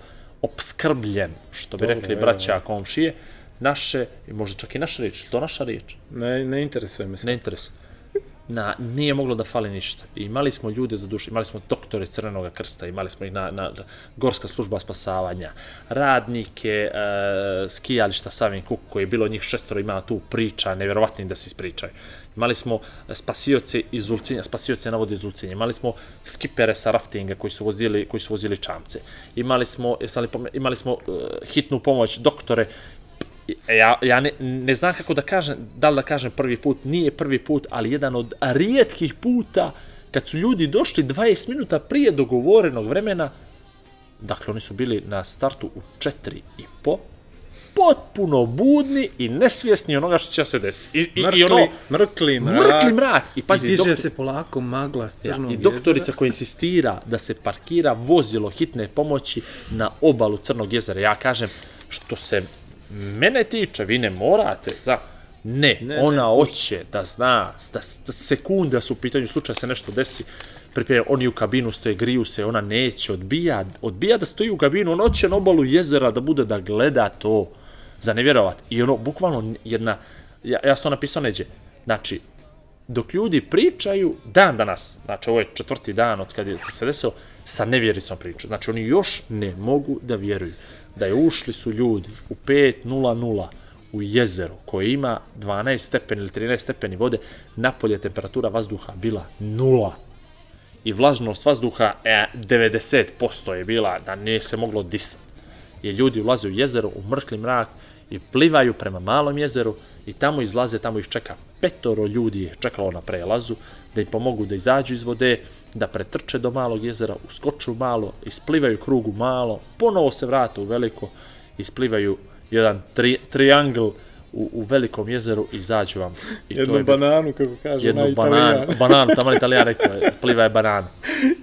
obskrbljen, što bi Dobro, rekli braća komšije, naše, možda čak i naša riječ, to naša riječ, Ne, ne interesuje me se. ne interesuje. Na, nije moglo da fali ništa. I imali smo ljude za dušu, imali smo doktore Crvenog krsta, imali smo ih na, na, Gorska služba spasavanja, radnike, e, skijališta Savin Kuk, koji je bilo njih šestoro, ima tu priča, nevjerovatnim da se ispričaju. Imali smo spasioce iz Ulcinja, spasioce na vodi iz Ulcinja, imali smo skipere sa raftinga koji su vozili, koji su vozili čamce. Imali smo, jesam li pome- imali smo uh, hitnu pomoć, doktore, ja, ja ne, ne znam kako da kažem, da li da kažem prvi put, nije prvi put, ali jedan od rijetkih puta kad su ljudi došli 20 minuta prije dogovorenog vremena, dakle oni su bili na startu u 4 i po, potpuno budni i nesvjesni onoga što će se desiti. I, i, Mrkli, i ono, mrkli mrak. mrkli mrak. I pazi, diže doktor- se polako magla s Ja, crnog I doktorica jezera. koja insistira da se parkira vozilo hitne pomoći na obalu Crnog jezera. Ja kažem, što se mene tiče, vi ne morate, da, ne, Ne, ona ne, hoće da zna, da, da sekunde su u pitanju slučaja se nešto desi, pripremljaju, oni u kabinu stoje, griju se, ona neće, odbija, odbija da stoji u kabinu, ona hoće na obalu jezera da bude da gleda to, za ne vjerovat. I ono, bukvalno jedna, ja, ja sam to napisao neđe, znači, dok ljudi pričaju dan danas, znači ovo je četvrti dan od kad je se desilo, sa nevjericom priču. Znači oni još ne mogu da vjeruju da je ušli su ljudi u 5.00 u jezero koje ima 12 stepeni ili 13 stepeni vode, napolje temperatura vazduha bila nula. I vlažnost vazduha e, 90% je bila da nije se moglo disati. I ljudi ulaze u jezero, u mrkli mrak i plivaju prema malom jezeru i tamo izlaze, tamo ih čeka petoro ljudi je čekalo na prelazu da im pomogu da izađu iz vode, da pretrče do malog jezera, uskoču malo, isplivaju krugu malo, ponovo se vrate u veliko, isplivaju jedan tri, triangl u, u velikom jezeru i izađu vam. I to Jednu je bananu, kako kaže jednu na bananu, bananu, tamo italijan rekao je, pliva je.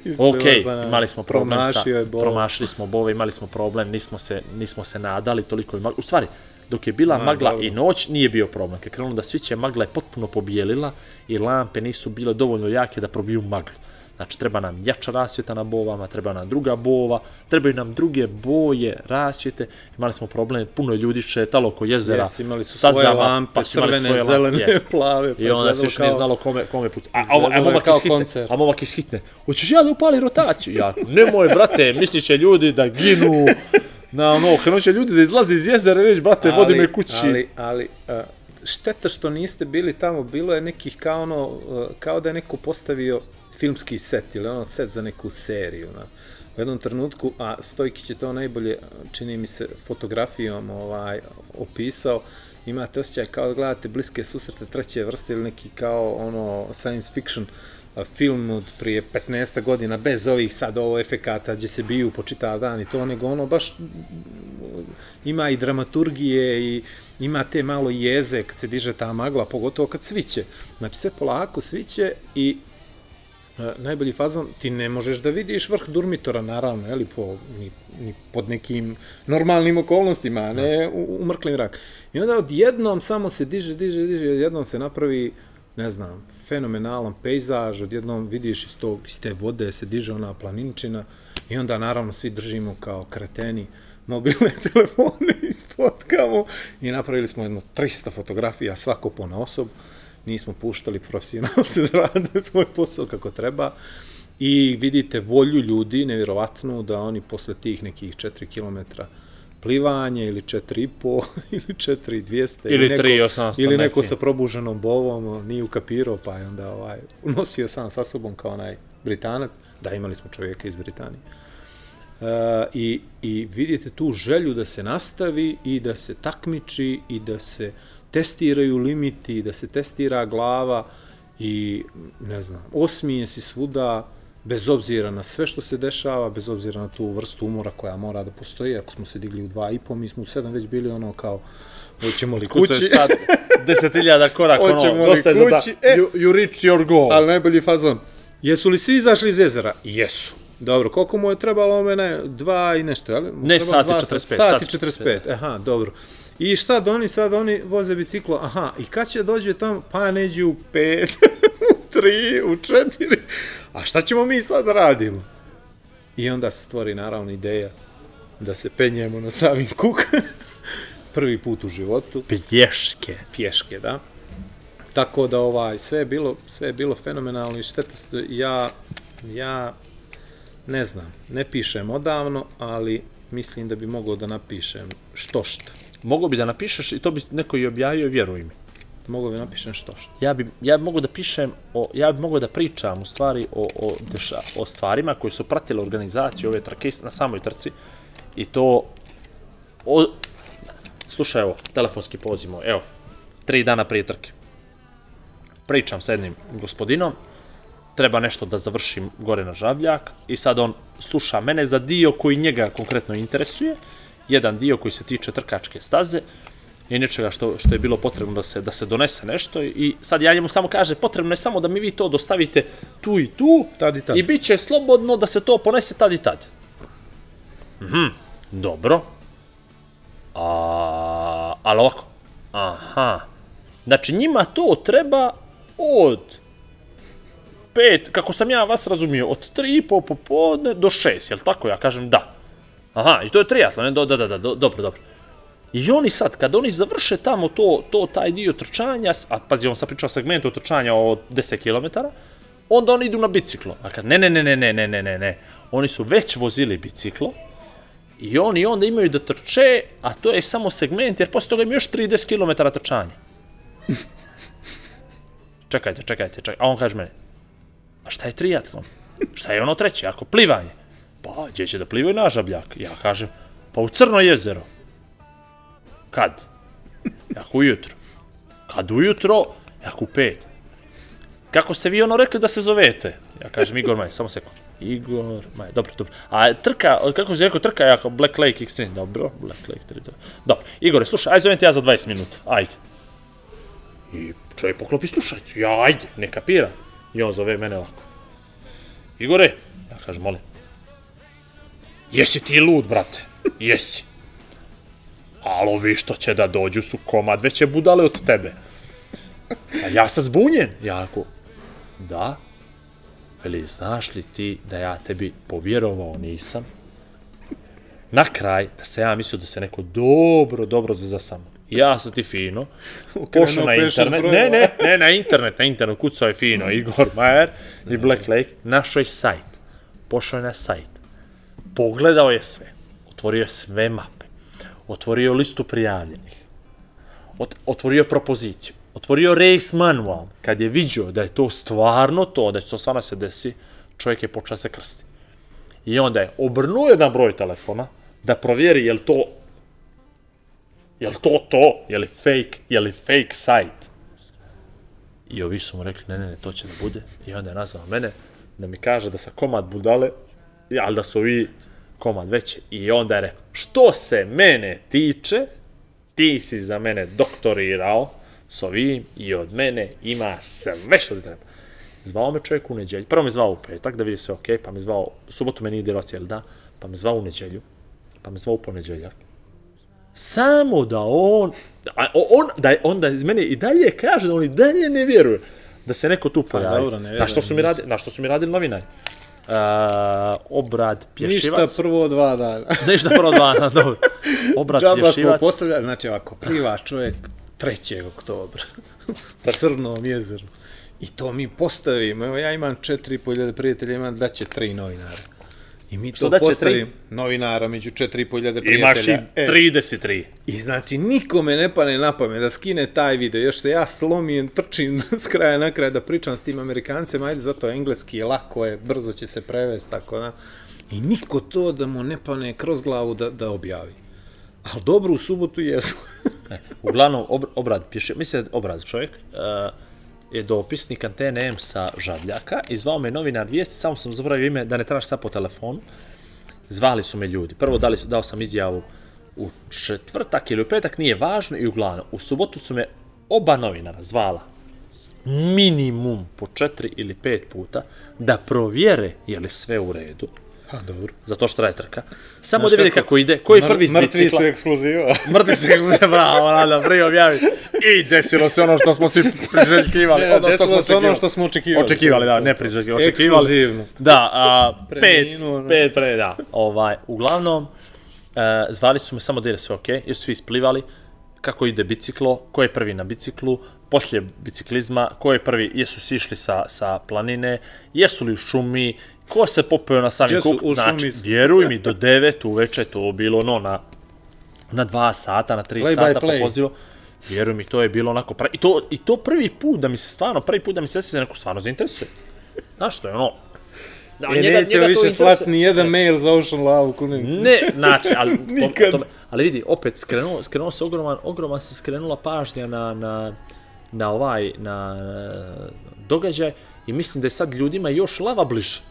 Ispliva Ok, banana. imali smo problem Promašio je sa, bol. promašili smo bove, imali smo problem, nismo se, nismo se nadali toliko. je magla. U stvari, dok je bila Ma, magla dobro. i noć, nije bio problem. Kad je krenulo da sviće, magla je potpuno pobijelila i lampe nisu bile dovoljno jake da probiju maglu. Znači, treba nam jača rasvjeta na bovama, treba nam druga bova, trebaju nam druge boje, rasvjete. Imali smo problem, puno ljudi šetalo oko jezera. Jes, imali su stazama, svoje lampe, pa su imali crvene, svoje lampe, zelene, jes. plave. Pa I onda se nije kao- znalo kome, kome puca. A, a, a, momak kao iz hitne, koncert. a momak iz hitne. Hoćeš ja da upali rotaciju? Ja, nemoj, brate, mislit će ljudi da ginu. Na ono, krenut će ljudi da izlaze iz jezera i reći, brate, vodi me kući. Ali, ali a, šteta što niste bili tamo, bilo je nekih kao ono, a, kao da je neko postavio filmski set ili ono set za neku seriju. Na. U jednom trenutku, a Stojkić je to najbolje, čini mi se, fotografijom ovaj, opisao, imate osjećaj kao da gledate bliske susrete treće vrste ili neki kao ono science fiction film od prije 15 godina, bez ovih sad ovo efekata gdje se biju po čitav dan i to, nego ono baš ima i dramaturgije i ima te malo jeze kad se diže ta magla, pogotovo kad sviće. Znači sve polako sviće i najbolji fazon, ti ne možeš da vidiš vrh Durmitora, naravno, eli, po, ni, ni pod nekim normalnim okolnostima, a ne u, u mrkli mrak. I onda odjednom samo se diže, diže, diže, odjednom se napravi, ne znam, fenomenalan pejzaž, odjednom vidiš iz, tog, iz te vode se diže ona planinčina i onda naravno svi držimo kao kreteni mobilne telefone i spotkamo i napravili smo jedno 300 fotografija svako po na osob. Nismo puštali profesionalce da rade svoj posao kako treba. I vidite volju ljudi, nevjerovatnu, da oni posle tih nekih 4 km plivanje ili 4,5 ili 4,200 Ili neko, 3,800 ili neko neki. sa probuženom bovom nije ukapirao pa je onda ovaj, nosio sam sa sobom kao onaj Britanac, da imali smo čovjeka iz Britanije. Uh, i, i vidite tu želju da se nastavi i da se takmiči i da se testiraju limiti, da se testira glava i ne znam, osmije si svuda bez obzira na sve što se dešava, bez obzira na tu vrstu umora koja mora da postoji, ako smo se digli u dva i po, mi smo u sedam već bili ono kao, hoćemo li kući, sad 10.000 koraka, Hoćemo ono, dosta je za da, kući? E. you, you reach your goal. ali najbolji fazon, jesu li svi izašli iz jezera? Jesu. Dobro, koliko mu je trebalo mene? Dva i nešto, jel? Mu Ne, trebalo sat i dva 45, Sat i sat i 45, aha, dobro. I šta oni sad, oni voze biciklo, aha, i kad će dođe tamo? Pa neđe u pet, u tri, u četiri. A šta ćemo mi sad da radimo? I onda se stvori naravno ideja da se penjemo na samim kuk. Prvi put u životu Pješke. pješke, da. Tako da ovaj sve je bilo sve je bilo fenomenalno i šteta ja ja ne znam, ne pišem odavno, ali mislim da bi mogao da napišem što šta. Mogu bi da napišeš i to bi neko i objavio, vjeruj mi. Mogao bi napišem što šta. Ja bi, ja bi mogu da pišem, o, ja bi mogu da pričam u stvari o, o, deša, o stvarima koje su pratile organizaciju ove trke na samoj trci i to o, slušaj evo, telefonski poziv moj, evo, tri dana prije trke. Pričam sa jednim gospodinom, treba nešto da završim gore na žabljak i sad on sluša mene za dio koji njega konkretno interesuje, jedan dio koji se tiče trkačke staze i nečega što, što je bilo potrebno da se, da se donese nešto i sad ja njemu samo kaže potrebno je samo da mi vi to dostavite tu i tu Tad i tad. i bit će slobodno da se to ponese tad i tad. Mhm, dobro. A, ali ovako, aha, znači njima to treba od pet, kako sam ja vas razumio, od tri i po popodne do šest, jel tako? Ja kažem da. Aha, i to je triatlon? Do, da, da, da, do, dobro, dobro. I oni sad, kad oni završe tamo to, to taj dio trčanja, a pazi, on sad priča o segmentu trčanja od 10 km, onda oni idu na biciklo. A kad, ne, ne, ne, ne, ne, ne, ne, ne, ne. Oni su već vozili biciklo i oni onda imaju da trče, a to je samo segment, jer posle toga im još 30 km trčanja. čekajte, čekajte, čekajte. A on kaže meni, a šta je triatlon? Šta je ono treće? Ako plivanje? Pa, gdje će da plivaju na žabljak? Ja kažem, pa u Crno jezero. Kad? Jak ujutro. Kad ujutro? Jak u pet. Kako ste vi ono rekli da se zovete? Ja kažem Igor Maj, samo sekund. Igor Maj, dobro, dobro. A trka, kako si rekao, trka je jako Black Lake Extreme, dobro, Black Lake 3, dobro. Dobro, Igore, slušaj, aj zovem te ja za 20 minuta, ajde. I čovjek poklopi slušajcu, ja ajde, ne kapiram. I on zove mene ovako. Igore, ja kažem, molim. Jesi ti lud, brate? Jesi. Ali ovi što će da dođu su komad veće budale od tebe. A ja sam zbunjen. Ja ako, da. Veli, znaš li ti da ja tebi povjerovao nisam? Na kraj, da se ja mislio da se neko dobro, dobro za sa mnom. Ja sam ti fino, pošao na internet, ne, ne, ne, na internet, na internet, kucao je fino, Igor Majer i Black Lake, našao je sajt, pošao je na sajt, pogledao je sve, otvorio je sve mape, otvorio listu prijavljenih, ot, otvorio propoziciju, otvorio race manual, kad je vidio da je to stvarno to, da će to stvarno se desi, čovjek je počeo da se krsti. I onda je obrnuo jedan broj telefona da provjeri je li to je li to to, je li fake, je li fake sajt. I ovi su mu rekli, ne, ne, ne, to će da bude. I onda je nazvao mene da mi kaže da sa komad budale, ali da su ovi komad veći. I onda je rekao, što se mene tiče, ti si za mene doktorirao s ovim i od mene imaš sve što ti treba. Zvao me čovjek u neđelju. Prvo me zvao u petak da vidi sve ok, pa me zvao, subotu me nije dirao cijeli dan, pa me zvao u neđelju, pa me zvao u poneđeljak. Samo da on, a on, da je, onda iz mene i dalje kaže da on i dalje ne vjeruje da se neko tu pojavi. dobro, ne na što su mi vjerujem, radili, na što su mi radili novinari. Uh, obrad pješivac. Ništa prvo dva dana. Ništa prvo dana, dobro. Obrad Džaba pješivac. postavljali, znači ovako, pliva čovjek 3. oktobra na Crnom jezeru. I to mi postavimo, evo ja imam 4.500 prijatelja, imam da će tri novinara. I mi Što to da će postavimo, novinara među 4.500 prijatelja. Imaš i E, 33. I znači nikome ne pane na pamet da skine taj video, još se ja slomim, trčim s kraja na kraj da pričam s tim Amerikancem, ajde zato engleski je lako je, brzo će se prevesti, tako da. I niko to da mu ne pane kroz glavu da, da objavi. Ali dobro, u subotu jesu. Uglavnom, ob, obrad pješi, mislim da je obrad čovjek, uh, je dopisnik antene M sa Žabljaka i zvao me novinar vijesti, samo sam zaboravio ime da ne trebaš sad po telefonu. Zvali su me ljudi. Prvo dali, dao sam izjavu u četvrtak ili u petak, nije važno i uglavnom. U subotu su me oba novinara zvala minimum po četiri ili pet puta da provjere je li sve u redu. Ha, dobro. Zato što traje trka. Samo da vidi kako ide. Koji je prvi iz Mrtvi bicikla? su ekskluziva. Mrtvi se kako bravo, rada, prije objavi. I desilo se ono što smo svi priželjkivali. Ne, ono desilo se ono što smo očekivali. Očekivali, da, ne priželjkivali, očekivali. Ekskluzivno. Da, a, pet, pet pre, da. Ovaj, uglavnom, e, zvali su me samo da je sve okej, jer su svi isplivali, kako ide biciklo, ko je prvi na biciklu, poslije biciklizma, ko je prvi, jesu si išli sa, sa planine, jesu li u šumi, ko se popeo na sami u znači, vjeruj mi, do 9 uveče to bilo ono na, na dva sata, na tri Play by sata po pozivu. Vjeruj mi, to je bilo onako, pra... I, to, i to prvi put da mi se stvarno, prvi put da mi se se neko stvarno zainteresuje. Znaš što je ono, da, E, neće više interesuje. slati ni jedan mail za Ocean Lavu kunim. Ne, znači, ali, Nikad. to, ali vidi, opet skrenuo, skrenuo se ogroman, ogroman se skrenula pažnja na, na, na ovaj, na e, događaj i mislim da je sad ljudima još lava bliže.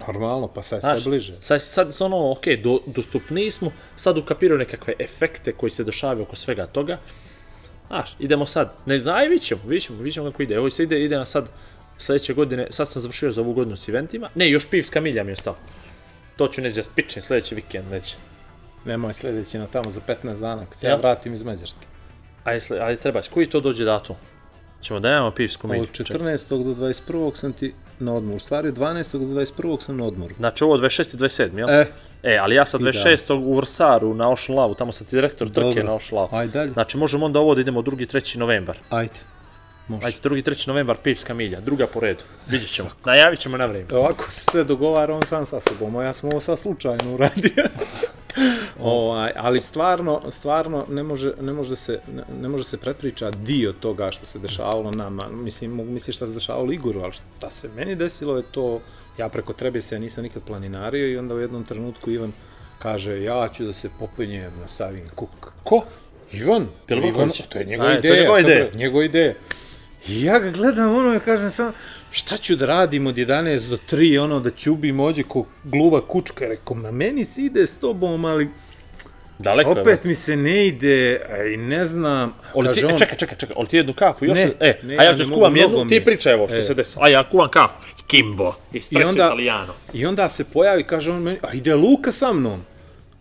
Normalno, pa sad Znaš, sve bliže. Sad, sad su ono, ok, do, dostupniji smo, sad ukapiraju nekakve efekte koji se dešavaju oko svega toga. Znaš, idemo sad, ne znam, aj, vidit ćemo, vidit ćemo, vidit ćemo kako ide. Evo se ide, ide na sad, sledeće godine, sad sam završio za ovu godinu s eventima. Ne, još pivska milja mi je ostalo. To ću neđe spičem sledeći vikend već. Nemoj sljedeći na tamo za 15 dana, kad se ja Jel? vratim iz Mađarske. Ajde, ajde treba, će. koji to dođe datum? Ćemo da imamo pivsku milju. Od 14. do 21. sam ti na odmoru. U stvari, od 12. do 21. sam na odmoru. Znači ovo 26. i 27, jel? E, E, ali ja sad I da. 26. u Vrsaru na Ocean Lavu, tamo sam ti direktor trke Dobro. na Ocean Lavu. Ajde dalje. Znači možemo onda ovo da idemo 2. 3. novembar. ajde. Može. Ajde, 2. 3. novembar, pivska milja, druga po redu. Vidjet ćemo. Najavit ćemo na vreme. Ovako se dogovara on sam sa sobom, a ja sam ovo sad slučajno uradio. ovaj, ali stvarno, stvarno ne može, ne može se ne, ne može se prepriča dio toga što se dešavalo nama. Mislim, mogu misliti šta se dešavalo Igoru, ali šta se meni desilo je to, ja preko trebe se ja nisam nikad planinario i onda u jednom trenutku Ivan kaže ja ću da se popenjem na Savin Kuk. Ko? Ivan, Ivan, to je njegova A, to je ideja. njegova ideja. Njegova ideja. I ja ga gledam ono i kažem sam, šta ću da radim od 11 do 3, ono da ćubim ođe ko gluva kučka. Rekao, na meni se ide s tobom, ali Daleko je. opet mi se ne ide, i ne znam. Oli ti, e, čekaj, čekaj, čekaj, oli ti jednu kafu još? Ne, e, ne, a ja ja ću skuvam jednu, mi ti je. pričaj ovo što E. se desilo. A ja kuvam kafu. Kimbo, I espresso onda, italiano. I onda se pojavi, kaže on meni, a ide Luka sa mnom.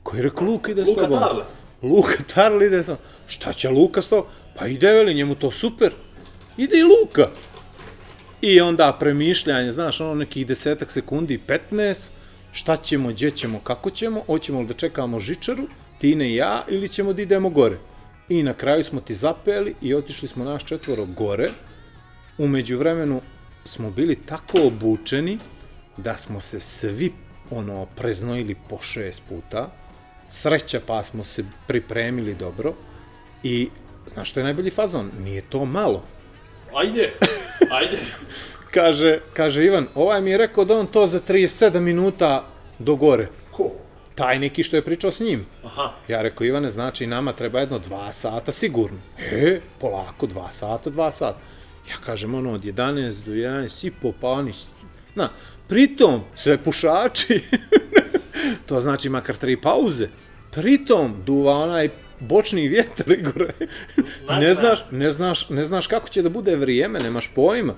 Koji je rekao, Luka ide s Luka tobom. Tarle. Luka Tarle ide sa mnom. Šta će Luka s tobom? Pa ide, veli, njemu to super. Ide i Luka. I onda premišljanje, znaš, ono nekih desetak sekundi, 15, šta ćemo, gdje ćemo, kako ćemo, hoćemo li da čekamo žičaru, Tine i ja, ili ćemo da idemo gore. I na kraju smo ti zapeli i otišli smo naš četvoro gore. Umeđu vremenu smo bili tako obučeni da smo se svi ono preznojili po šest puta. Sreća pa smo se pripremili dobro. I znaš što je najbolji fazon? Nije to malo. Ajde, ajde. Kaže, kaže Ivan, ovaj mi je rekao da on to za 37 minuta do gore. Ko? Taj neki što je pričao s njim. Aha. Ja rekao, Ivane, znači nama treba jedno dva sata sigurno. E, polako, dva sata, dva sata. Ja kažem, ono, od 11 do 11, sipo, pa oni, na, pritom, sve pušači, to znači makar tri pauze, pritom duva onaj bočni vjetar, Igore. ne znaš, ne znaš, ne znaš kako će da bude vrijeme, nemaš pojma.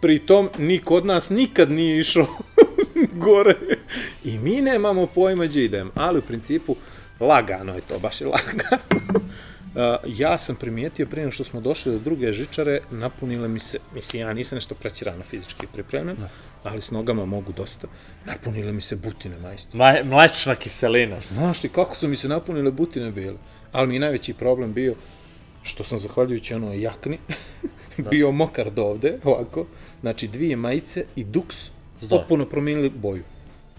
Pritom, ni kod nas nikad nije išao gore. I mi nemamo pojma gdje idemo, ali u principu lagano je to, baš je lagano. Uh, ja sam primijetio prije što smo došli do druge žičare, napunile mi se, mislim ja nisam nešto prećirano fizički pripremljen, ali s nogama mogu dosta, napunile mi se butine majstor. Ma, mlečna kiselina. Znaš ti kako su mi se napunile butine bile? Ali mi je najveći problem bio što sam zahvaljujući onoj jakni bio mokar do ovde, ovako, znači dvije majice i duks Zdor. potpuno promijenili boju.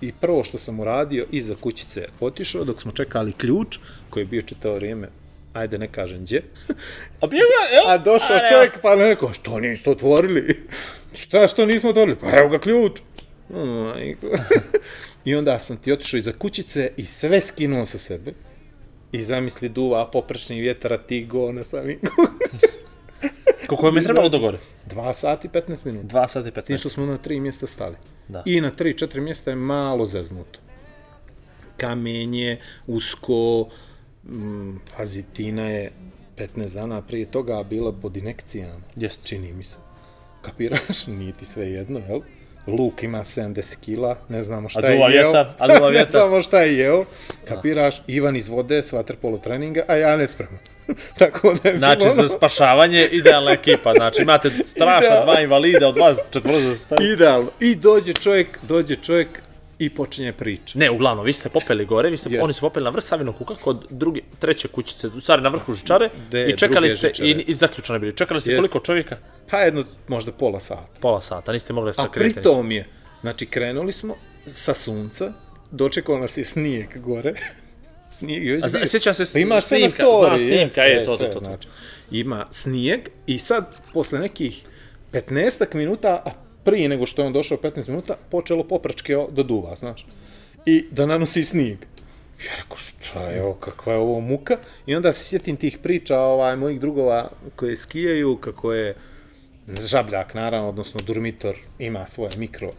I prvo što sam uradio, iza kućice otišao, dok smo čekali ključ, koji je bio čitao vrijeme, ajde ne kažem gdje, A bio ga, jel? a došao A, čovjek pa ne rekao, što niste otvorili? Šta, što nismo otvorili? Pa evo ga ključ. I onda sam ti otišao iza kućice i sve skinuo sa sebe. I zamisli duva poprečni vjetar, a ti go na sami Koliko je trebalo do gore? 2 sati 15 minuta. 2 sata i 15. Tim što smo na tri mjesta stali. Da. I na tri, četiri mjesta je malo zeznuto. Kamenje, usko, mm, pazi, Tina je 15 dana prije toga bila pod inekcijama. Jeste. Čini mi se. Kapiraš? Nije ti sve jedno, jel? Luk ima 70 kila, ne znamo šta je duva jeo. vjetar, a duva ne vjetar. znamo šta je jeo. Kapiraš? Ivan iz vode s vaterpolo treninga, a ja ne spremam. Tako da je Znači, bilo ono- za spašavanje idealna ekipa. Znači, imate strašna dva invalida od vas četvoro za stavi. Idealno. I dođe čovjek, dođe čovjek i počinje priča. Ne, uglavnom, vi ste se popeli gore, vi ste, Jest. oni su popeli na vrh Savinog kuka kod druge, treće kućice, u stvari na vrhu žičare De, i čekali ste, žičare. i, i zaključani bili, čekali ste Jest. koliko čovjeka? Pa jedno, možda pola sata. Pola sata, niste mogli da A se kretati. pritom je, znači krenuli smo sa sunca, dočekao nas je snijeg gore. snijeg je već A zna- sjećam se Pa ima sve na snimka, story, znam snimka, jeste, je, to, to, sve, to, to. Znači, ima snijeg i sad, posle nekih 15 minuta, a prije nego što je on došao 15 minuta, počelo popračke do duva, znaš. I da nanosi snijeg. Ja rekao, šta je ovo, kakva je ovo muka? I onda se sjetim tih priča ovaj, mojih drugova koji skijaju, kako je žabljak, naravno, odnosno Durmitor ima svoje mikro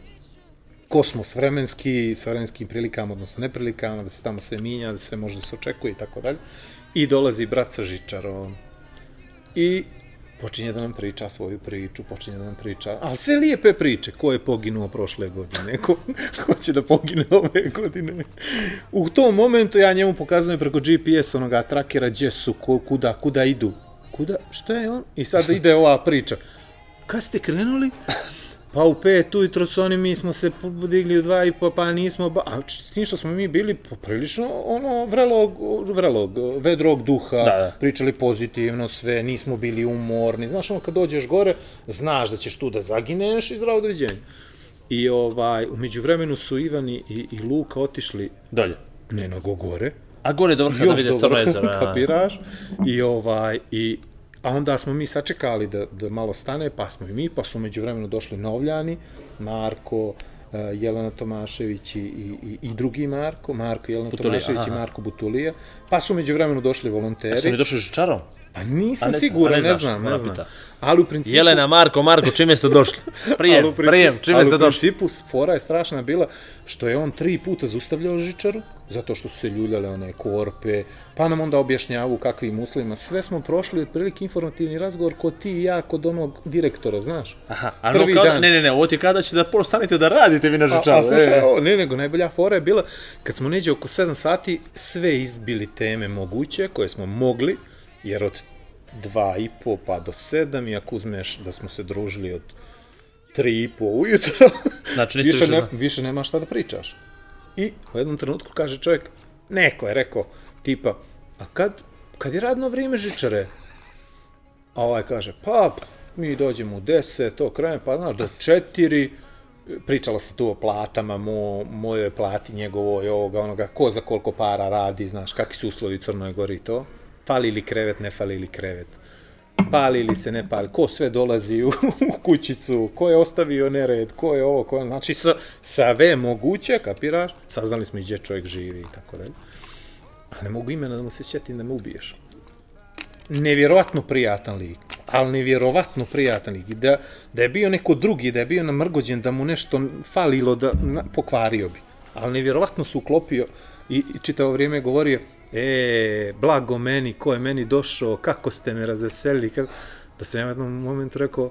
kosmos vremenski, sa vremenskim prilikama, odnosno neprilikama, da se tamo sve minja, da sve može da se očekuje i tako dalje. I dolazi brat sa žičarom. I počinje da nam priča svoju priču, počinje da nam priča, ali sve lijepe priče, ko je poginuo prošle godine, ko, ko će da pogine ove godine. U tom momentu ja njemu pokazujem preko GPS onoga trakera gdje su, ko, kuda, kuda idu. Kuda, šta je on? I sad ide ova priča. Kad ste krenuli? Pa u pet ujutro su oni, mi smo se podigli u dva i po, pa nismo, ba... a s tim što smo mi bili poprilično ono vrelog, vrelog, vedrog duha, Da, da. pričali pozitivno sve, nismo bili umorni, znaš ono kad dođeš gore, znaš da ćeš tu da zagineš i zdravo doviđenja. I ovaj, umeđu vremenu su Ivan i, i, i Luka otišli Dolje. ne nego gore, A gore do vrha da još do crno vrha, jezero. ja. kapiraš, i ovaj, i a onda smo mi sačekali da, da malo stane, pa smo i mi, pa su među vremenu došli Novljani, Marko, eh, Jelena Tomašević i, i, i, i drugi Marko, Marko, Jelena Butulija, Tomašević i aha. Marko Butulija, pa su među vremenu došli volonteri. Su mi došli žičarom? Pa nisam A ne znam, siguran, a ne znam, ne znam. Ali u principu... Jelena, Marko, Marko, čime ste došli? ali Prijem, u principu- prijem, čime ali ste u došli? principu fora je strašna bila što je on tri puta zaustavljao žičaru, zato što su se ljuljale one korpe, pa nam onda objašnjavu kakvim uslovima. Sve smo prošli otprilike informativni razgovor kod ti i ja, kod onog direktora, znaš. Aha, a no, Prvi kao, dan. ne, ne, ne, ovo ti kada će da postanete da radite vi na A, žičaru. a slušaj, e. ovo, ne, nego najbolja fora je bila, kad smo neđe oko 7 sati, sve izbili teme moguće, koje smo mogli, jer od dva i po pa do 7, i ako uzmeš da smo se družili od 3 i po ujutro, Znači, više, više ne, više nema šta da pričaš. I u jednom trenutku kaže čovjek, neko je rekao, tipa, a kad, kad je radno vrijeme žičare? A ovaj kaže, pa, mi dođemo u 10, to krene, pa znaš, do 4, pričalo se tu o platama, mo, moje plati, njegovoj, ovoga, onoga, ko za koliko para radi, znaš, kakvi su uslovi u Crnoj Gori i to. Fali li krevet, ne fali li krevet. Pali li se, ne pali, ko sve dolazi u, u kućicu, ko je ostavio nered, ko je ovo, ko je, znači, sa, sve moguće, kapiraš, saznali smo i gdje čovjek živi i tako dalje. A ne mogu imena da mu se sjetim da me ubiješ. Nevjerovatno prijatan lik. ali nevjerovatno prijatan lik. Da, da je bio neko drugi, da je bio namrgođen, da mu nešto falilo, da na, pokvario bi. Ali nevjerovatno se uklopio i, i čitavo vrijeme je govorio, e, blago meni, ko je meni došao, kako ste me razveselili, kako... da sam ja u jednom momentu rekao,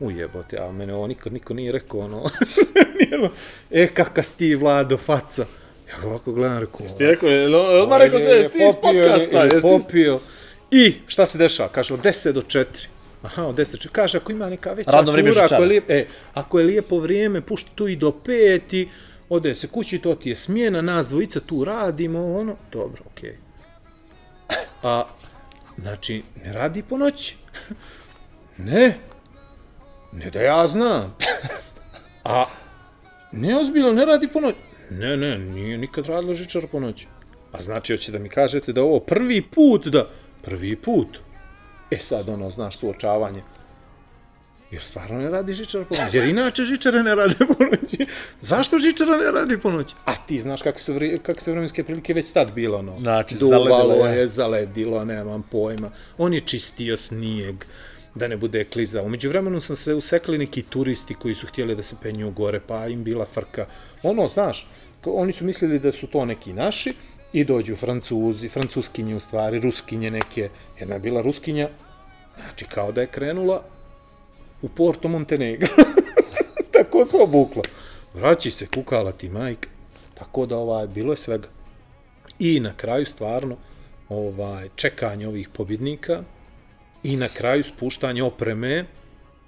ujebote, a mene ovo nikad niko nije rekao, ono, nijedno, e, kaka si ti, Vlado, faca. Ja ovako gledam, rekao, Ti rekao, je, odmah rekao se, jesi ti iz podcasta, je jesi popio. I šta se dešava? Kaže, od 10 do 4. Aha, od 10 do 4. Kaže, ako ima neka veća Radno vrijeme tura, ako je, žičara. lijep, e, ako je lijepo vrijeme, pušta tu i do 5 i ode se kući, to ti je smjena, nas dvojica tu radimo, ono, dobro, okej. Okay. A, znači, ne radi po noći. ne, ne da ja znam. A, neozbiljno, ne radi po noći. Ne, ne, nije nikad radila žičara po noći. A znači, hoće da mi kažete da ovo prvi put da... Prvi put. E sad, ono, znaš, suočavanje. Jer stvarno ne radi žičara po noći. Jer inače žičara ne rade po noći. Zašto žičara ne radi po noći? A ti znaš kako su, kako su vremenske prilike već tad bilo, ono. Znači, Duvalo zaledilo je. zaledilo, nemam pojma. On je čistio snijeg da ne bude kliza. Umeđu vremenu sam se usekli neki turisti koji su htjeli da se penju gore, pa im bila frka. Ono, znaš, oni su mislili da su to neki naši i dođu francuzi, francuskinje u stvari, ruskinje neke. Jedna je bila ruskinja, znači kao da je krenula u Porto Montenegro. Tako se obukla. Vraći se, kukala ti majka. Tako da ovaj, bilo je svega. I na kraju stvarno ovaj čekanje ovih pobjednika i na kraju spuštanje opreme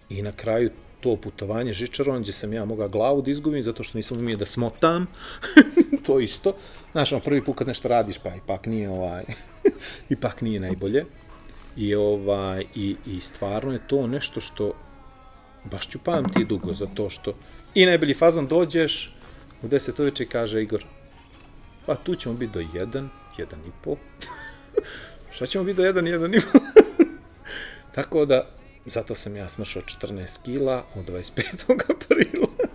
i na kraju to putovanje žičarom gdje sam ja mogao glavu da izgubim zato što nisam umio da smotam. to isto. Znaš, ono, prvi put kad nešto radiš pa ipak nije ovaj ipak nije najbolje. I ovaj i, i stvarno je to nešto što baš ću pamti dugo zato što i najbolji fazon dođeš u 10 uveče i kaže Igor pa tu ćemo biti do 1, 1 i po. Šta ćemo biti do 1, 1 i po? Tako da, zato sam ja smršao 14 kila od 25. aprila.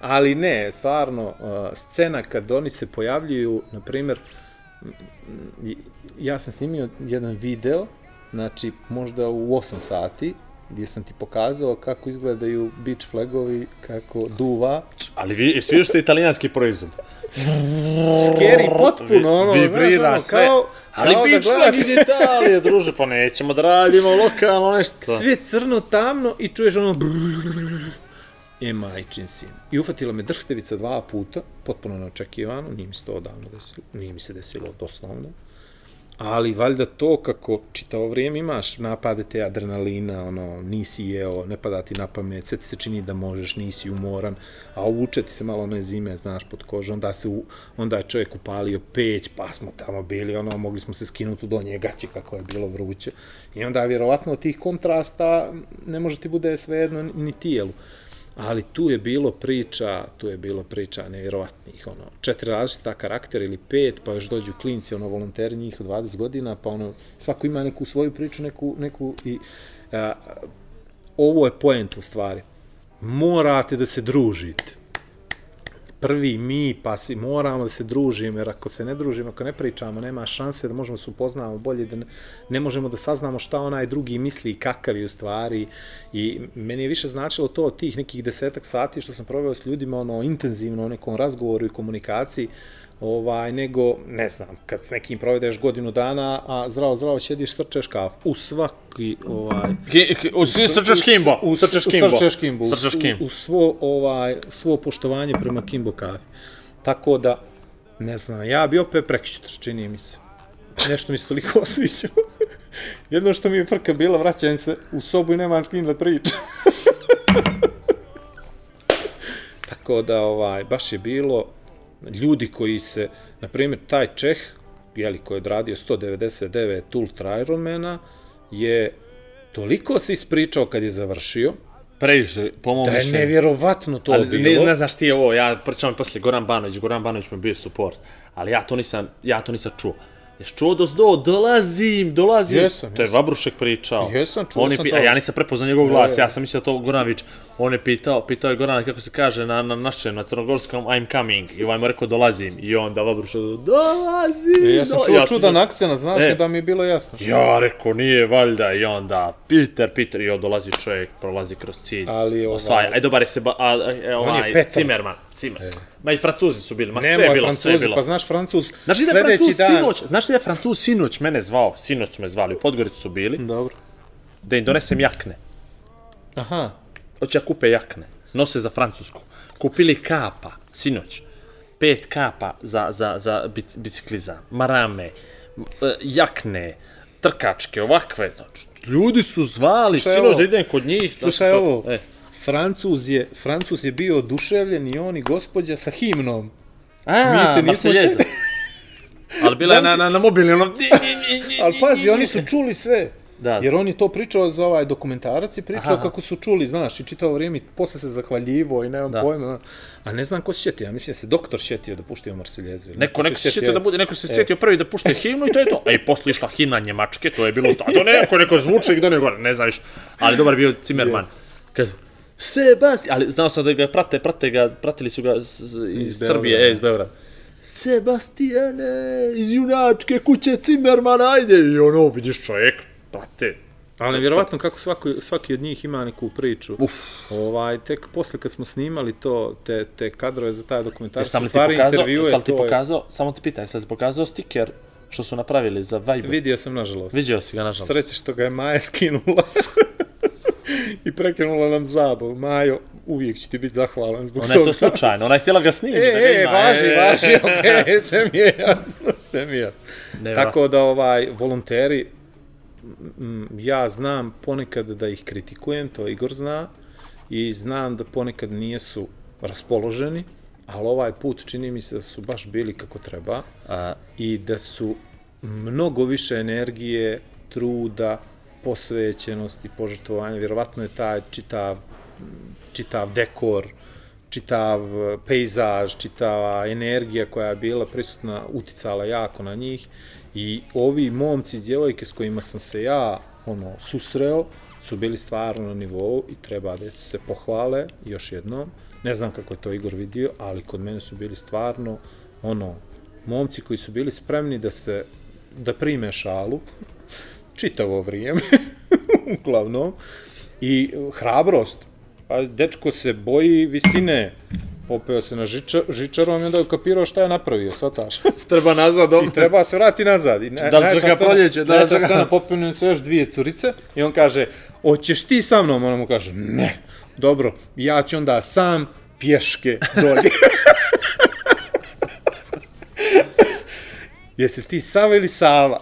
Ali ne, stvarno, uh, scena kad oni se pojavljuju, na primjer, ja sam snimio jedan video, znači možda u 8 sati, gdje sam ti pokazao kako izgledaju beach flagovi, kako duva. Ali vi, jesi vidio što je italijanski proizvod? Scary potpuno, ono, Vibrira znaš, ono, sve. kao, Ali kao da gledaš- flag iz Italije, druže, pa nećemo da radimo lokalno nešto. sve crno, tamno i čuješ ono. E, majčin sin. I ufatila me drhtevica dva puta, potpuno neočekivano, nije mi se to odavno desilo, nije mi se desilo doslovno. Ali valjda to kako čitavo vrijeme imaš napade te adrenalina, ono, nisi jeo, ne pada ti na pamet, sve ti se čini da možeš, nisi umoran, a uvuče ti se malo one zime, znaš, pod kožu, onda, se u, onda je čovjek upalio peć, pa smo tamo bili, ono, mogli smo se skinuti u donje gaće kako je bilo vruće. I onda, vjerovatno, od tih kontrasta ne može ti bude svejedno ni tijelu. Ali tu je bilo priča, tu je bilo priča nevjerovatnih, ono, četiri različita karaktera ili pet, pa još dođu klinci, ono, volonteri njih od 20 godina, pa ono, svako ima neku svoju priču, neku, neku i a, ovo je poent u stvari. Morate da se družite. Prvi mi, pa si moramo da se družimo, jer ako se ne družimo, ako ne pričamo, nema šanse da možemo da se upoznamo bolje, da ne, ne možemo da saznamo šta onaj drugi misli i kakav je u stvari. I meni je više značilo to od tih nekih desetak sati što sam proveo s ljudima, ono, intenzivno, u nekom razgovoru i komunikaciji, ovaj, nego, ne znam, kad s nekim provedeš godinu dana, a zdravo, zdravo, sjediš, srčeš kafu, u svaki, ovaj, Ki- ki- U svi srčeš kimbo. u, Srčeš kimbo. Srčeš kimbo. Srčeš kimbo. U, u svo, ovaj, svo poštovanje prema kimbo kafi. Tako da, ne znam, ja bi opet prekšutar, čini mi se. Nešto mi se toliko osvićalo. Jedno što mi je frka bila, vraćam se u sobu i nemam s kim da pričam. Tako da, ovaj, baš je bilo ljudi koji se, na primjer, taj Čeh, jeli, koji je odradio 199 Ultra Ironmana, je toliko se ispričao kad je završio, Previše, po mom da je nevjerovatno to Ali bilo. ne, ne znaš ti ovo, ja pričam poslije Goran Banović, Goran Banović mi bio support, ali ja to nisam, ja to nisam čuo. Jesi čuo do zdo, dolazim, dolazim. Jesam, To je jesam. Vabrušek pričao. Jesam, čuo On je sam to. A ja nisam prepoznao njegov glas, ja sam mislio da to Goranović. On je pitao, pitao je Gorana kako se kaže na, na našem, na crnogorskom I'm coming. I ovaj mu rekao dolazim. I onda Vabruš dolazim. E, ja sam čuo sam čudan za- akcent, znaš, E. da mi je bilo jasno. Ja rekao, nije valjda. I onda, Peter, Peter, i on dolazi čovjek, prolazi kroz cilj. Ali, ovaj- Osvaja. Aj, dobar je se, ba, a, e, ovaj, Petar. Cimerman. Cimer. Ma i Francuzi su bili, ma sve je bilo, sve je Francuzi, bilo. pa znaš Francuz, Znaš li da je Francuz dan... sinoć, znaš li da je Francuz sinoć mene zvao, sinoć su me zvali, u Podgoricu su bili, Dobro. da im donesem jakne. Aha, Hoće da kupe jakne. Nose za Francusku. Kupili kapa, sinoć. Pet kapa za, za, za bic, biciklizam. Marame, e, jakne, trkačke, ovakve. Znači, ljudi su zvali Slušaj sinoć ovo. da idem kod njih. slušaj znači, to- ovo. E. Francuz je, Francuz je bio oduševljen i on i gospođa sa himnom. A, Mi se nismo šeli. Ali bila je na, na, na mobilni, ono... Ali pazi, oni su čuli sve. Da. Jer on je to pričao za ovaj dokumentarac i pričao Aha. kako su čuli, znaš, i čitavo vrijeme i posle se zahvaljivo i nemam Da. pojma. A ne znam ko se šetio, ja mislim da se doktor šetio da puštio Marseljezu. Neko, neko se sjetio da bude, neko se sjetio prvi da pušte himnu i to je to. A i posle išla himna Njemačke, to je bilo, a to neko, neko zvučnik, da ne gore, ne znaš. Ali dobar bio Zimmerman. Kaže, Sebastian, ali znao sam da ga prate, prate ga, pratili su ga iz, Iz Srbije, Beograda. e, iz Beograda. Sebastiane, iz junačke kuće Zimmermana, ajde. I ono, vidiš čovjek, prate. Ali nevjerovatno kako svaki, svaki od njih ima neku priču. Uf. Ovaj, tek posle kad smo snimali to, te, te kadrove za taj li ti stvari pokazao, intervjue, sam ti to je... pokazao, samo ti pitaj, sam ti pokazao stiker što su napravili za Viber. Vidio sam, nažalost. Vidio si ga, nažalost. Sreće što ga je Maja skinula. I prekinula nam zabavu. Majo, uvijek ću ti biti zahvalan zbog Ona je to toga. slučajno, ona je htjela ga snimiti. E, da ga e, ima, važi, e, važi, okej, sve mi je jasno, sve mi je jasno. Tako da, ovaj, volonteri, ja znam ponekad da ih kritikujem, to Igor zna, i znam da ponekad nijesu raspoloženi, ali ovaj put čini mi se da su baš bili kako treba A, i da su mnogo više energije, truda, posvećenosti, požrtvovanja, vjerovatno je taj čitav, čitav dekor, čitav eh, pejzaž, čitava energija koja je bila prisutna, uticala jako na njih i ovi momci i djevojke s kojima sam se ja ono susreo su bili stvarno na nivou i treba da se pohvale još jednom. Ne znam kako je to Igor vidio, ali kod mene su bili stvarno ono momci koji su bili spremni da se da prime šalu čitavo vrijeme uglavnom i uh, hrabrost pa dečko se boji visine popeo se na žiča, žičarom i onda je kapirao šta je napravio, svataš. treba nazad, I treba se vrati nazad. I ne, Da li čeka scena- proljeće, da li čeka- scena, popinu se još dvije curice i on kaže, hoćeš ti sa mnom? Ona mu kaže, ne. Dobro, ja ću onda sam pješke dolje. Jesi ti Sava ili Sava?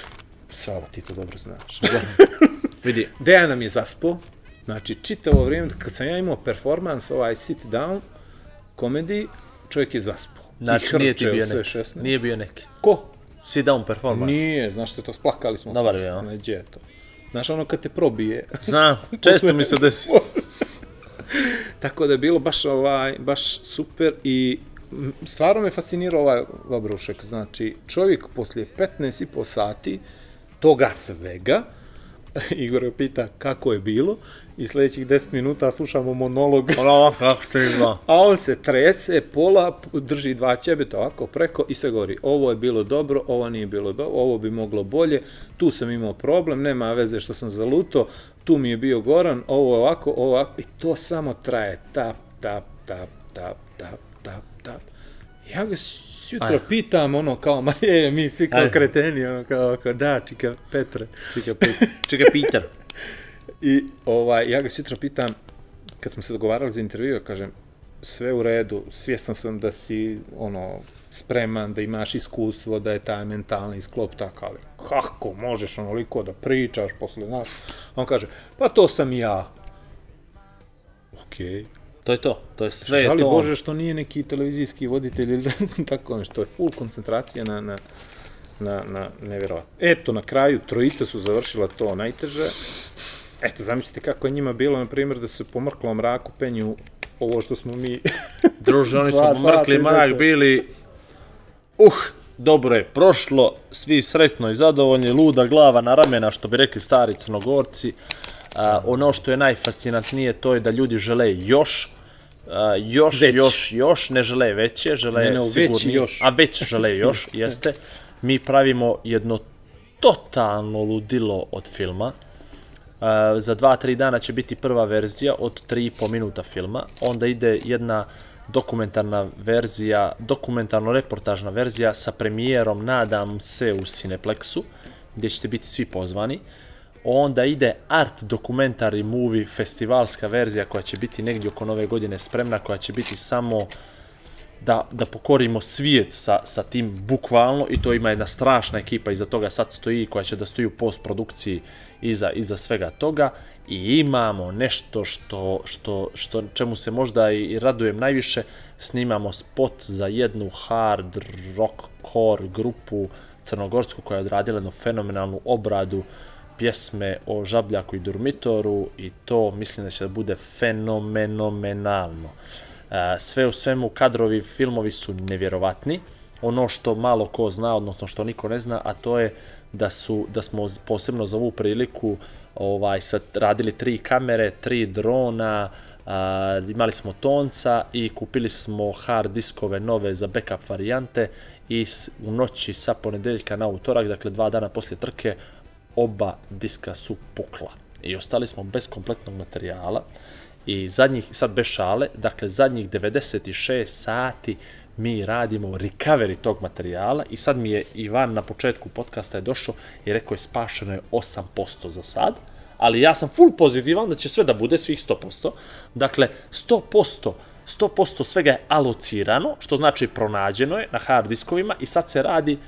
Sava, ti to dobro znaš. Vidi, Dejan nam je zaspo, znači čitavo vrijeme, kad sam ja imao performans, ovaj sit down, komediji, čovjek je zaspo. znači I nije ti bio neki. 16. Nije bio neki. Ko? Sit down performance. Nije, znaš što to, splakali smo. Dobar je, a? Ne, gdje je to? Znaš ono kad te probije. Znam, često mi se desi. Tako da je bilo baš ovaj, baš super i stvarno me fascinirao ovaj Vabrušek. Znači, čovjek poslije 15 i po sati toga svega, Igor pita kako je bilo i sljedećih 10 minuta slušamo monolog Ono, kako ste izgleda. A on se trese, pola, drži dva ćebeta ovako preko i se govori, ovo je bilo dobro, ovo nije bilo dobro, ovo bi moglo bolje, tu sam imao problem, nema veze što sam zaluto, tu mi je bio Goran, ovo je ovako, ovo ovako, i to samo traje, tap, tap, tap, tap, tap, tap, tap. Ja ga Ajde. pitam, ono, kao, ma je, mi svi kao Ajde. kreteni, ono, kao, kao, da, čika, Petre, čika, Petre. Čekaj, Peter. I ovaj, ja ga sutra pitam, kad smo se dogovarali za intervju, kažem, sve u redu, svjestan sam da si ono, spreman, da imaš iskustvo, da je taj mentalni sklop tak, ali kako možeš onoliko da pričaš posle nas? On kaže, pa to sam ja. Okej. To je to, to je sve Žali to. Bože što nije neki televizijski voditelj ili tako nešto, to je full koncentracija na, na, na, na nevjerovatno. Eto, na kraju, trojica su završila to najteže. Eto, zamislite kako je njima bilo, na primjer, da se po mrklom mraku penju ovo što smo mi... Druže, oni su Dva sata mrkli i mrak bili... Uh, dobro je prošlo, svi sretno i zadovoljni, luda glava na ramena, što bi rekli stari crnogorci. A, ono što je najfascinantnije, to je da ljudi žele još, a, još, Već. još, još, ne žele veće, žele Ne, ne, sigurni, još. a već žele još, jeste. Mi pravimo jedno totalno ludilo od filma. Uh, za dva, tri dana će biti prva verzija od 3,5 minuta filma. Onda ide jedna dokumentarna verzija, dokumentarno-reportažna verzija sa premijerom, nadam se, u Cineplexu, gdje ćete biti svi pozvani. Onda ide art dokumentari movie festivalska verzija koja će biti negdje oko nove godine spremna, koja će biti samo da, da pokorimo svijet sa, sa tim bukvalno i to ima jedna strašna ekipa iza toga sad stoji koja će da stoji u postprodukciji iza, iza svega toga. I imamo nešto što, što, što čemu se možda i, radujem najviše. Snimamo spot za jednu hard rock core grupu crnogorsku koja je odradila jednu fenomenalnu obradu pjesme o Žabljaku i Durmitoru i to mislim da će da bude fenomenomenalno. E, sve u svemu kadrovi filmovi su nevjerovatni. Ono što malo ko zna, odnosno što niko ne zna, a to je da su da smo posebno za ovu priliku ovaj sad radili tri kamere, tri drona, a, imali smo tonca i kupili smo hard diskove nove za backup varijante i u noći sa ponedeljka na utorak, dakle dva dana poslije trke, oba diska su pukla. I ostali smo bez kompletnog materijala i zadnjih, sad bez šale, dakle zadnjih 96 sati mi radimo recovery tog materijala i sad mi je Ivan na početku podcasta je došao i rekao je spašeno je 8% za sad, ali ja sam full pozitivan da će sve da bude svih 100%. Dakle, 100%, 100% svega je alocirano, što znači pronađeno je na hard diskovima i sad se radi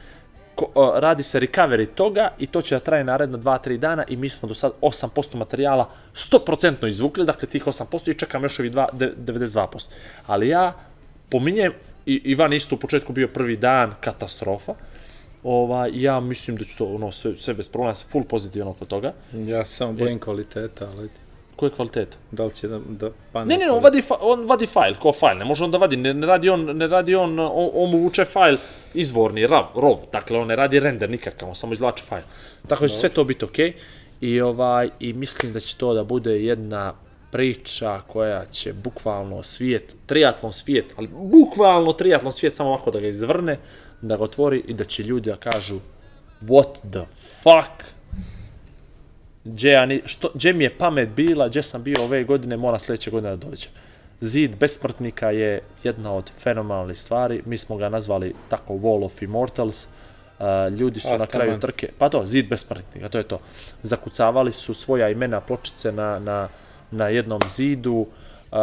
ko, uh, radi se recovery toga i to će da traje naredno 2-3 dana i mi smo do sad 8% materijala 100% izvukli, dakle tih 8% i čekam još ovih dva- de- 92%. Ali ja pominjem, i Ivan isto u početku bio prvi dan katastrofa, Ova, ja mislim da ću to ono, sve, sve bez problema, sam full pozitivan oko toga. Ja samo bojim kvaliteta, ali Koje kvalitete? da li će da, da padne Ne, ne, on vadi, on vadi fajl, ko fajl, ne može on da vadi, ne, ne radi on, ne radi on, on, on mu vuče fajl izvorni, rav, rov, dakle on ne radi render nikakav, on samo izvlače fajl. Tako da će sve to biti okej. I ovaj i mislim da će to da bude jedna priča koja će bukvalno svijet, triatlon svijet, ali bukvalno triatlon svijet samo ovako da ga izvrne, da ga otvori i da će ljudi da kažu what the fuck gdje, ja ni, što, gdje mi je pamet bila, gdje sam bio ove godine, mora sljedeće godine da dođem. Zid besmrtnika je jedna od fenomenalnih stvari, mi smo ga nazvali tako Wall of Immortals, Uh, ljudi su A, na kraju taman. trke, pa to, zid besmrtnika, to je to. Zakucavali su svoja imena pločice na, na, na jednom zidu, uh,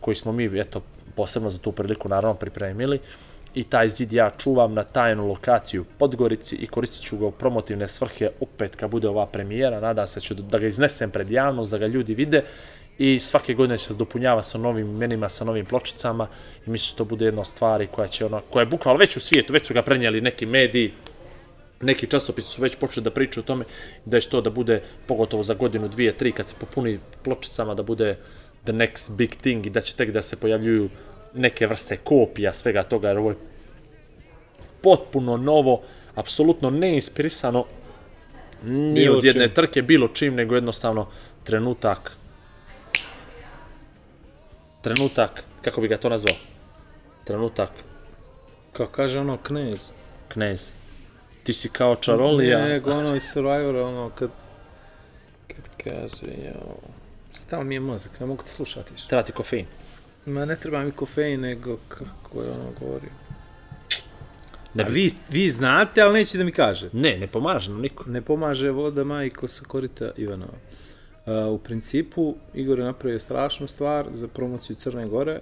koji smo mi, eto, posebno za tu priliku naravno pripremili i taj zid ja čuvam na tajnu lokaciju u Podgorici i koristit ću ga u promotivne svrhe opet kad bude ova premijera, nadam se da ću da ga iznesem pred javnost, da ga ljudi vide i svake godine će se dopunjava sa novim imenima, sa novim pločicama i mislim da to bude jedna od stvari koja će ona, koja je bukvalno već u svijetu, već su ga prenijeli neki mediji, neki časopisi su već počeli da pričaju o tome da će to da bude, pogotovo za godinu, dvije, tri, kad se popuni pločicama, da bude the next big thing i da će tek da se pojavljuju neke vrste kopija svega toga, jer ovo je potpuno novo, apsolutno neinspirisano ni od jedne čim. trke, bilo čim, nego jednostavno trenutak trenutak, kako bi ga to nazvao? Trenutak Kao kaže ono knez. knez. Ti si kao čarolija. Ne, nego ono iz Survivora, ono kad... Kad kaže, jo... Stao mi je mozak, ne mogu te slušati. Treba ti kofein. Ma ne treba mi kofein, nego kako je ono govorio. Ne, A bi- vi, vi znate, ali nećete da mi kažete. ne, ne pomaže nam niko. Ne pomaže voda majko sa korita Ivanova. Uh, u principu, Igor je napravio strašnu stvar za promociju Crne Gore,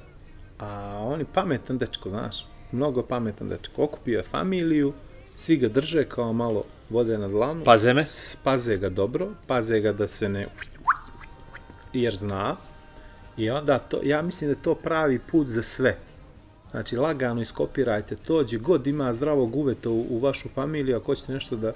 a on je pametan dečko, znaš. Mnogo pametan dečko. Okupio je familiju, svi ga drže kao malo vode na dlanu. Paze me. Paze ga dobro, paze ga da se ne... Jer zna. I onda to, ja mislim da je to pravi put za sve. Znači, lagano iskopirajte to, gdje god ima zdravog uveta u, u vašu familiju, ako hoćete nešto da,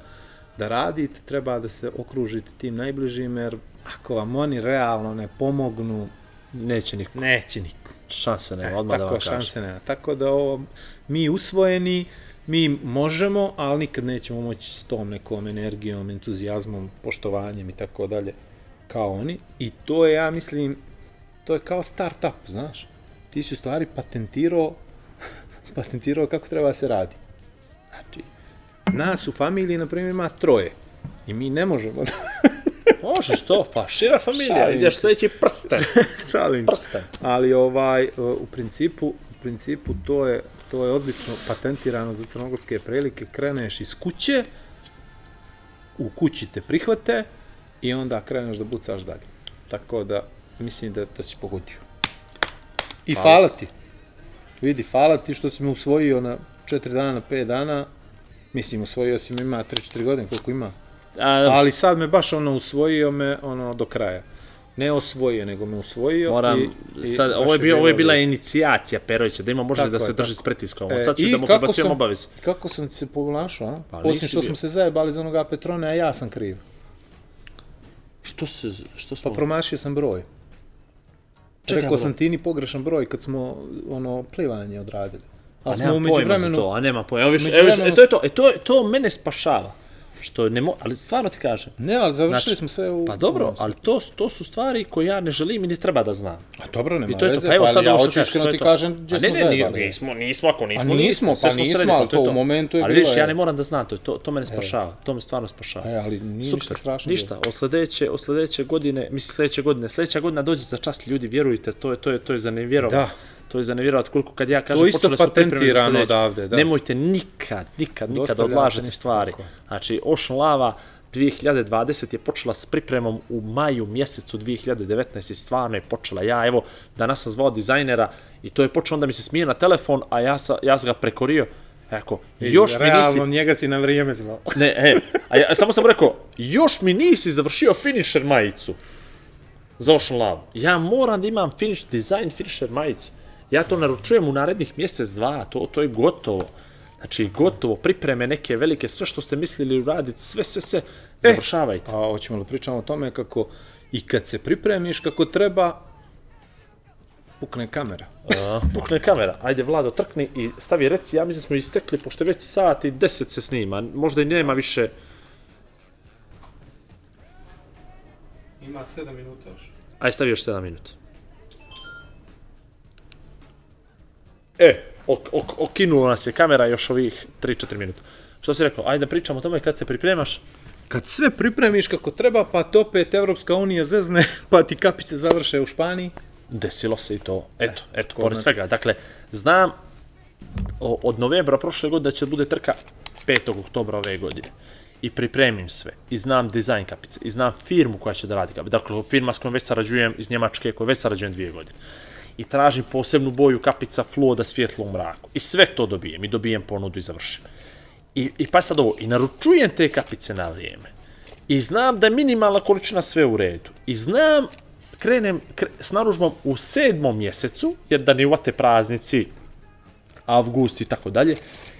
da radite, treba da se okružite tim najbližim, jer ako vam oni realno ne pomognu, Neće niko. neće niko. Šanse nema, E, odmah da tako vam kažem. šanse nema. Tako da ovo, mi usvojeni, mi možemo, ali nikad nećemo moći s tom nekom energijom, entuzijazmom, poštovanjem i tako dalje kao oni. I to je, ja mislim, to je kao start-up, znaš. Ti si u stvari patentirao, patentirao kako treba da se radi. Znači, nas u familiji, na primjer, ima troje. I mi ne možemo da Može što? Pa šira familija, Šalim ideš sledeći prsten. šalim. Prsten. Ali ovaj u principu u principu to je to je odlično patentirano za crnogorske prilike. Kreneš iz kuće, u kući te prihvate i onda kreneš da bucaš dalje. Tako da mislim da da si pogodio. I hvala, hvala ti. Vidi, hvala ti što si me usvojio na 4 dana, 5 dana. Mislim, usvojio si me ima 3-4 godine, koliko ima. A, Ali sad me baš ono usvojio me ono do kraja. Ne osvojio, nego me usvojio. moram, i, sad, ovo je, bio, ovo je bila inicijacija Perovića, da ima može Tako da je, se drži tako. s pritiskom. E, sad ću da mu prebacujem obavez. Kako sam se ponašao, a? Pa Osim što bio. smo se zajebali za onoga Petrone, a ja sam kriv. Što se, što Pa smo... promašio sam broj. Bro. sam ti ni pogrešan broj kad smo ono plivanje odradili. A Ali smo umeđu vremenu... to, a nema pojma. Evo viš, evo vremenu- e, to je to, e, to, to mene spašava. Što ne mo, ali stvarno ti kažem. Ne, ali završili Znači, smo sve u... Pa dobro, ali to, to su stvari koje ja ne želim i ne treba da znam. A dobro, nema I to je to, veze, pa evo ali sad ja hoću iskreno ti to. kažem gdje ne, smo ne, zajebali. nije, nismo, nismo, ako nismo, nismo, sve pa smo nismo, sredili, ali to to u momentu je Ali bilo, vidiš, ja e. ne moram da znam, to, to, to mene spašava, to me stvarno spašava. E, ali nije ništa strašno. Ništa, od sledeće, od sledeće godine, mislim sledeće godine, sledeća godina dođe za čast ljudi, vjerujte, to je to je to je za nevjerovat. Da. To je za nevjerovat koliko kad ja kažem To isto za patentirano odavde, da. Nemojte nikad, nikad, nikad odlažete ništa, stvari. tako. Znači Ocean Lava 2020 je počela s pripremom u maju mjesecu 2019 i stvarno je počela. Ja evo danas sam zvao dizajnera i to je počelo onda mi se smije na telefon, a ja sam ja sam ga prekorio. Eko, još mi nisi, Realno, njega si na vrijeme zvao. Ne, e, a ja samo sam rekao, još mi nisi završio finisher majicu za Ocean Love. Ja moram da imam finish, design finisher majice. Ja to naručujem u narednih mjesec, dva, to, to je gotovo. Znači, gotovo, pripreme neke velike, sve što ste mislili uraditi, sve, sve, sve, završavajte. A hoćemo li pričamo o tome kako i kad se pripremiš kako treba, pukne kamera. A, pukne kamera, ajde Vlado, trkni i stavi reci, ja mislim da smo istekli, pošto već sat i deset se snima, možda i nema više, Ima 7 minuta još. Ajde, stavi još 7 minuta. E, ok, ok, okinulo nas je kamera još ovih 3-4 minuta. Što si rekao? Ajde da pričamo o tome kad se pripremaš. Kad sve pripremiš kako treba, pa te opet Evropska unija zezne, pa ti kapice završe u Španiji. Desilo se i to. Eto, eto, ko pored svega. Dakle, znam od novembra prošle godine da će bude trka 5. oktobra ove godine. I pripremim sve. I znam dizajn kapice. I znam firmu koja će da radi kapice. Dakle, firma s kojom već sarađujem iz Njemačke, koja već sarađujem dvije godine. I tražim posebnu boju kapica fluoda svjetlo u mraku. I sve to dobijem. I dobijem ponudu i završim. I, i pa sad ovo, i naručujem te kapice na vrijeme. I znam da je minimalna količina sve u redu. I znam, krenem kre, s naružbom u sedmom mjesecu, jer da ne uvate praznici, avgust i tako dalje.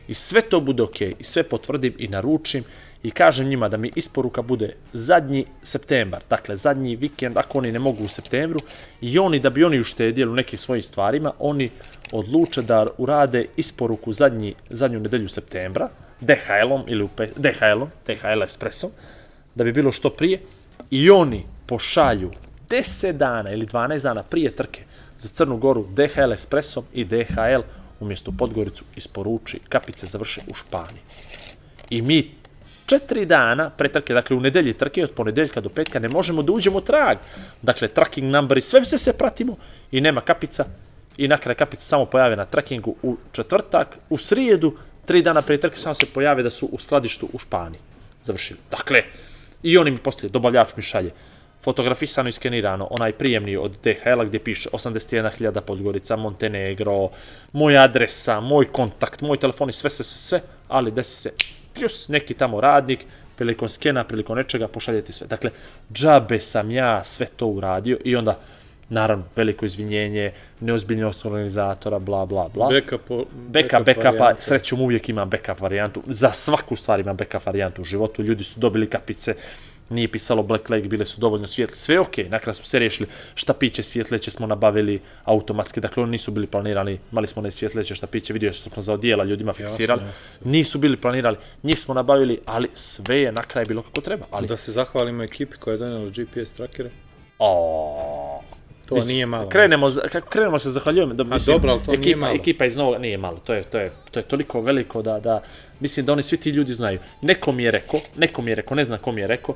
I sve to bude ok. I sve potvrdim i naručim i kažem njima da mi isporuka bude zadnji septembar, dakle zadnji vikend, ako oni ne mogu u septembru, i oni, da bi oni uštedjeli u nekim svojim stvarima, oni odluče da urade isporuku zadnji, zadnju nedelju septembra, DHL-om ili DHL-om, DHL Espressom, da bi bilo što prije, i oni pošalju 10 dana ili 12 dana prije trke za Crnu Goru DHL Espressom i DHL umjesto Podgoricu isporuči kapice završe u Španiji. I mi četiri dana pre trke, dakle u nedelji trke od ponedeljka do petka ne možemo da uđemo u trag. Dakle, tracking number i sve sve se pratimo i nema kapica i na kraju kapica samo pojave na trackingu u četvrtak, u srijedu, tri dana pre trke samo se pojave da su u skladištu u Španiji. Završili. Dakle, i oni mi poslije, dobavljač mi šalje fotografisano i skenirano, onaj prijemni od DHL-a gdje piše 81.000 Podgorica, Montenegro, moja adresa, moj kontakt, moj telefon i sve, sve, sve, sve, ali desi se plus neki tamo radnik, prilikom skena, prilikom nečega, pošaljete sve. Dakle, džabe sam ja sve to uradio i onda, naravno, veliko izvinjenje, neozbiljnost organizatora, bla, bla, bla. Backup, Backup, backupa, varijanta. srećom uvijek imam backup varijantu. Za svaku stvar imam backup varijantu u životu. Ljudi su dobili kapice, nije pisalo Black Lake, bile su dovoljno svijetle, sve ok, na kraju smo se riješili, štapiće svjetleće smo nabavili automatski, dakle oni nisu bili planirani, imali smo one svjetleće štapiće, vidio što smo za odijela ljudima fiksirali, nisu bili planirali, njih smo nabavili, ali sve je na kraju bilo kako treba, ali Da se zahvalimo ekipi koja je donijela GPS trackere. O, To Mislim, nije malo. Krenemo, kako krenemo se zahvaljujem. Da, mislim, dobro, ali to ekipa, nije malo. Ekipa iz Novog, nije malo, to je, to je, to je toliko veliko da, da, mislim da oni svi ti ljudi znaju. Neko mi je rekao, neko mi je rekao, ne znam ko mi je rekao,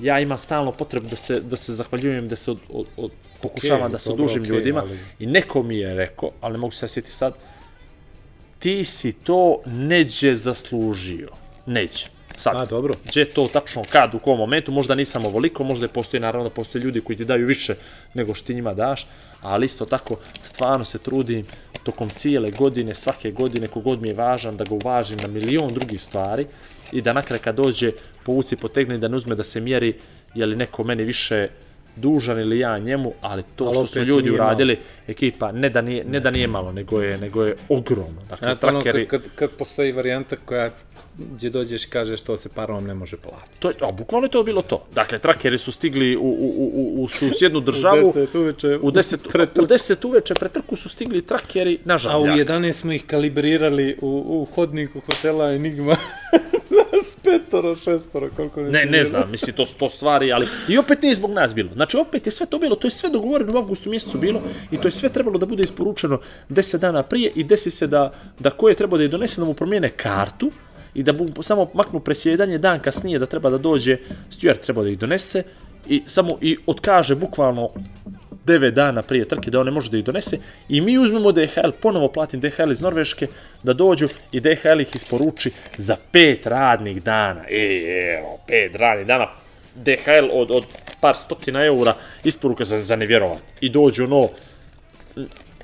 ja imam stalno potrebu da se, da se zahvaljujem, da se od, od, od, pokušavam da se dobro, odužim okej, ljudima ali- i neko mi je rekao, ali ne mogu se sjetiti sad, ti si to neđe zaslužio. Neđe. Sad. A, dobro. Gdje to tačno kad, u kom momentu, možda nisam ovoliko, možda je postoji, naravno, da postoje ljudi koji ti daju više nego što ti njima daš, ali isto tako, stvarno se trudim tokom cijele godine, svake godine, kogod mi je važan, da ga uvažim na milion drugih stvari i da nakraj kad dođe, povuci, potegni, da ne uzme da se mjeri je li neko meni više dužan ili ja njemu, ali to Ali što su ljudi nije malo. uradili, ekipa, ne da nije, ne da nije malo, nego je, nego je ogromno. Dakle, Znate, ono, trakeri, kad, kad, kad postoji varijanta koja gdje dođeš i kažeš to se parom ne može platiti. To, je- a, bukvalno je to bilo to. Dakle, trakeri su stigli u, u, u, u, u susjednu državu. uveče. U 10, u 10 uveče pre trku su stigli trakeri na A u žavljak. 11 smo ih kalibrirali u, u hodniku hotela Enigma. Petoro, šestoro, koliko ne Ne, ne znam, mislim, to su to stvari, ali... I opet nije zbog nas bilo. Znači, opet je sve to bilo, to je sve dogovoreno u avgustu mjesecu bilo i to je sve trebalo da bude isporučeno 10 dana prije i desi se da, da ko je trebao da je donese da mu promijene kartu i da mu samo maknu presjedanje dan kasnije da treba da dođe, steward treba da ih donese i samo i otkaže bukvalno 9 dana prije trke da on ne može da ih donese i mi uzmemo DHL, ponovo platim DHL iz Norveške da dođu i DHL ih isporuči za 5 radnih dana. E, evo, 5 radnih dana. DHL od, od par stotina eura isporuka za, za nevjerovat. I dođu ono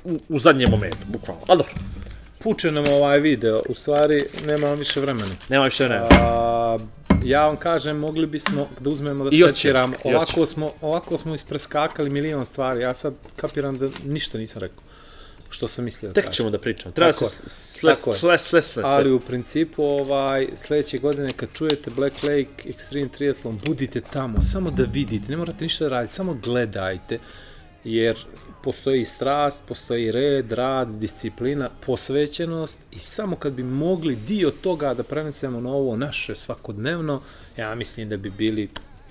u, u zadnjem momentu, bukvalno. Ali dobro, Puče nam ovaj video, u stvari nemamo više vremena. nema više ne. A, ja vam kažem, mogli bismo da uzmemo da I i Ovako smo, ovako smo ispreskakali milion stvari. Ja sad kapiram da ništa nisam rekao. Što sam mislio da Tek ćemo da pričamo. Treba Tako se Tako je. sve, sve, sve, Ali u principu ovaj sledeće godine kad čujete Black Lake Extreme Triathlon, budite tamo, samo da vidite, ne morate ništa da radite, samo gledajte, jer postoji strast, postoji red, rad, disciplina, posvećenost i samo kad bi mogli dio toga da prenesemo na ovo naše svakodnevno, ja mislim da bi bili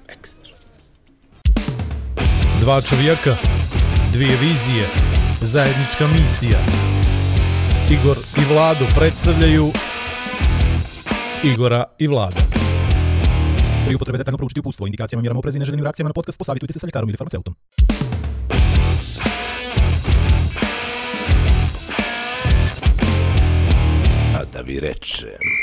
ekstra. Dva čovjeka, dvije vizije, zajednička misija. Igor i Vlado predstavljaju Igora i Vlada. Pri upotrebe detaljno proučiti upustvo, indikacijama, mjerama oprezi i neželjenim reakcijama na podcast posavitujte se sa ljekarom ili farmaceutom. na výreče.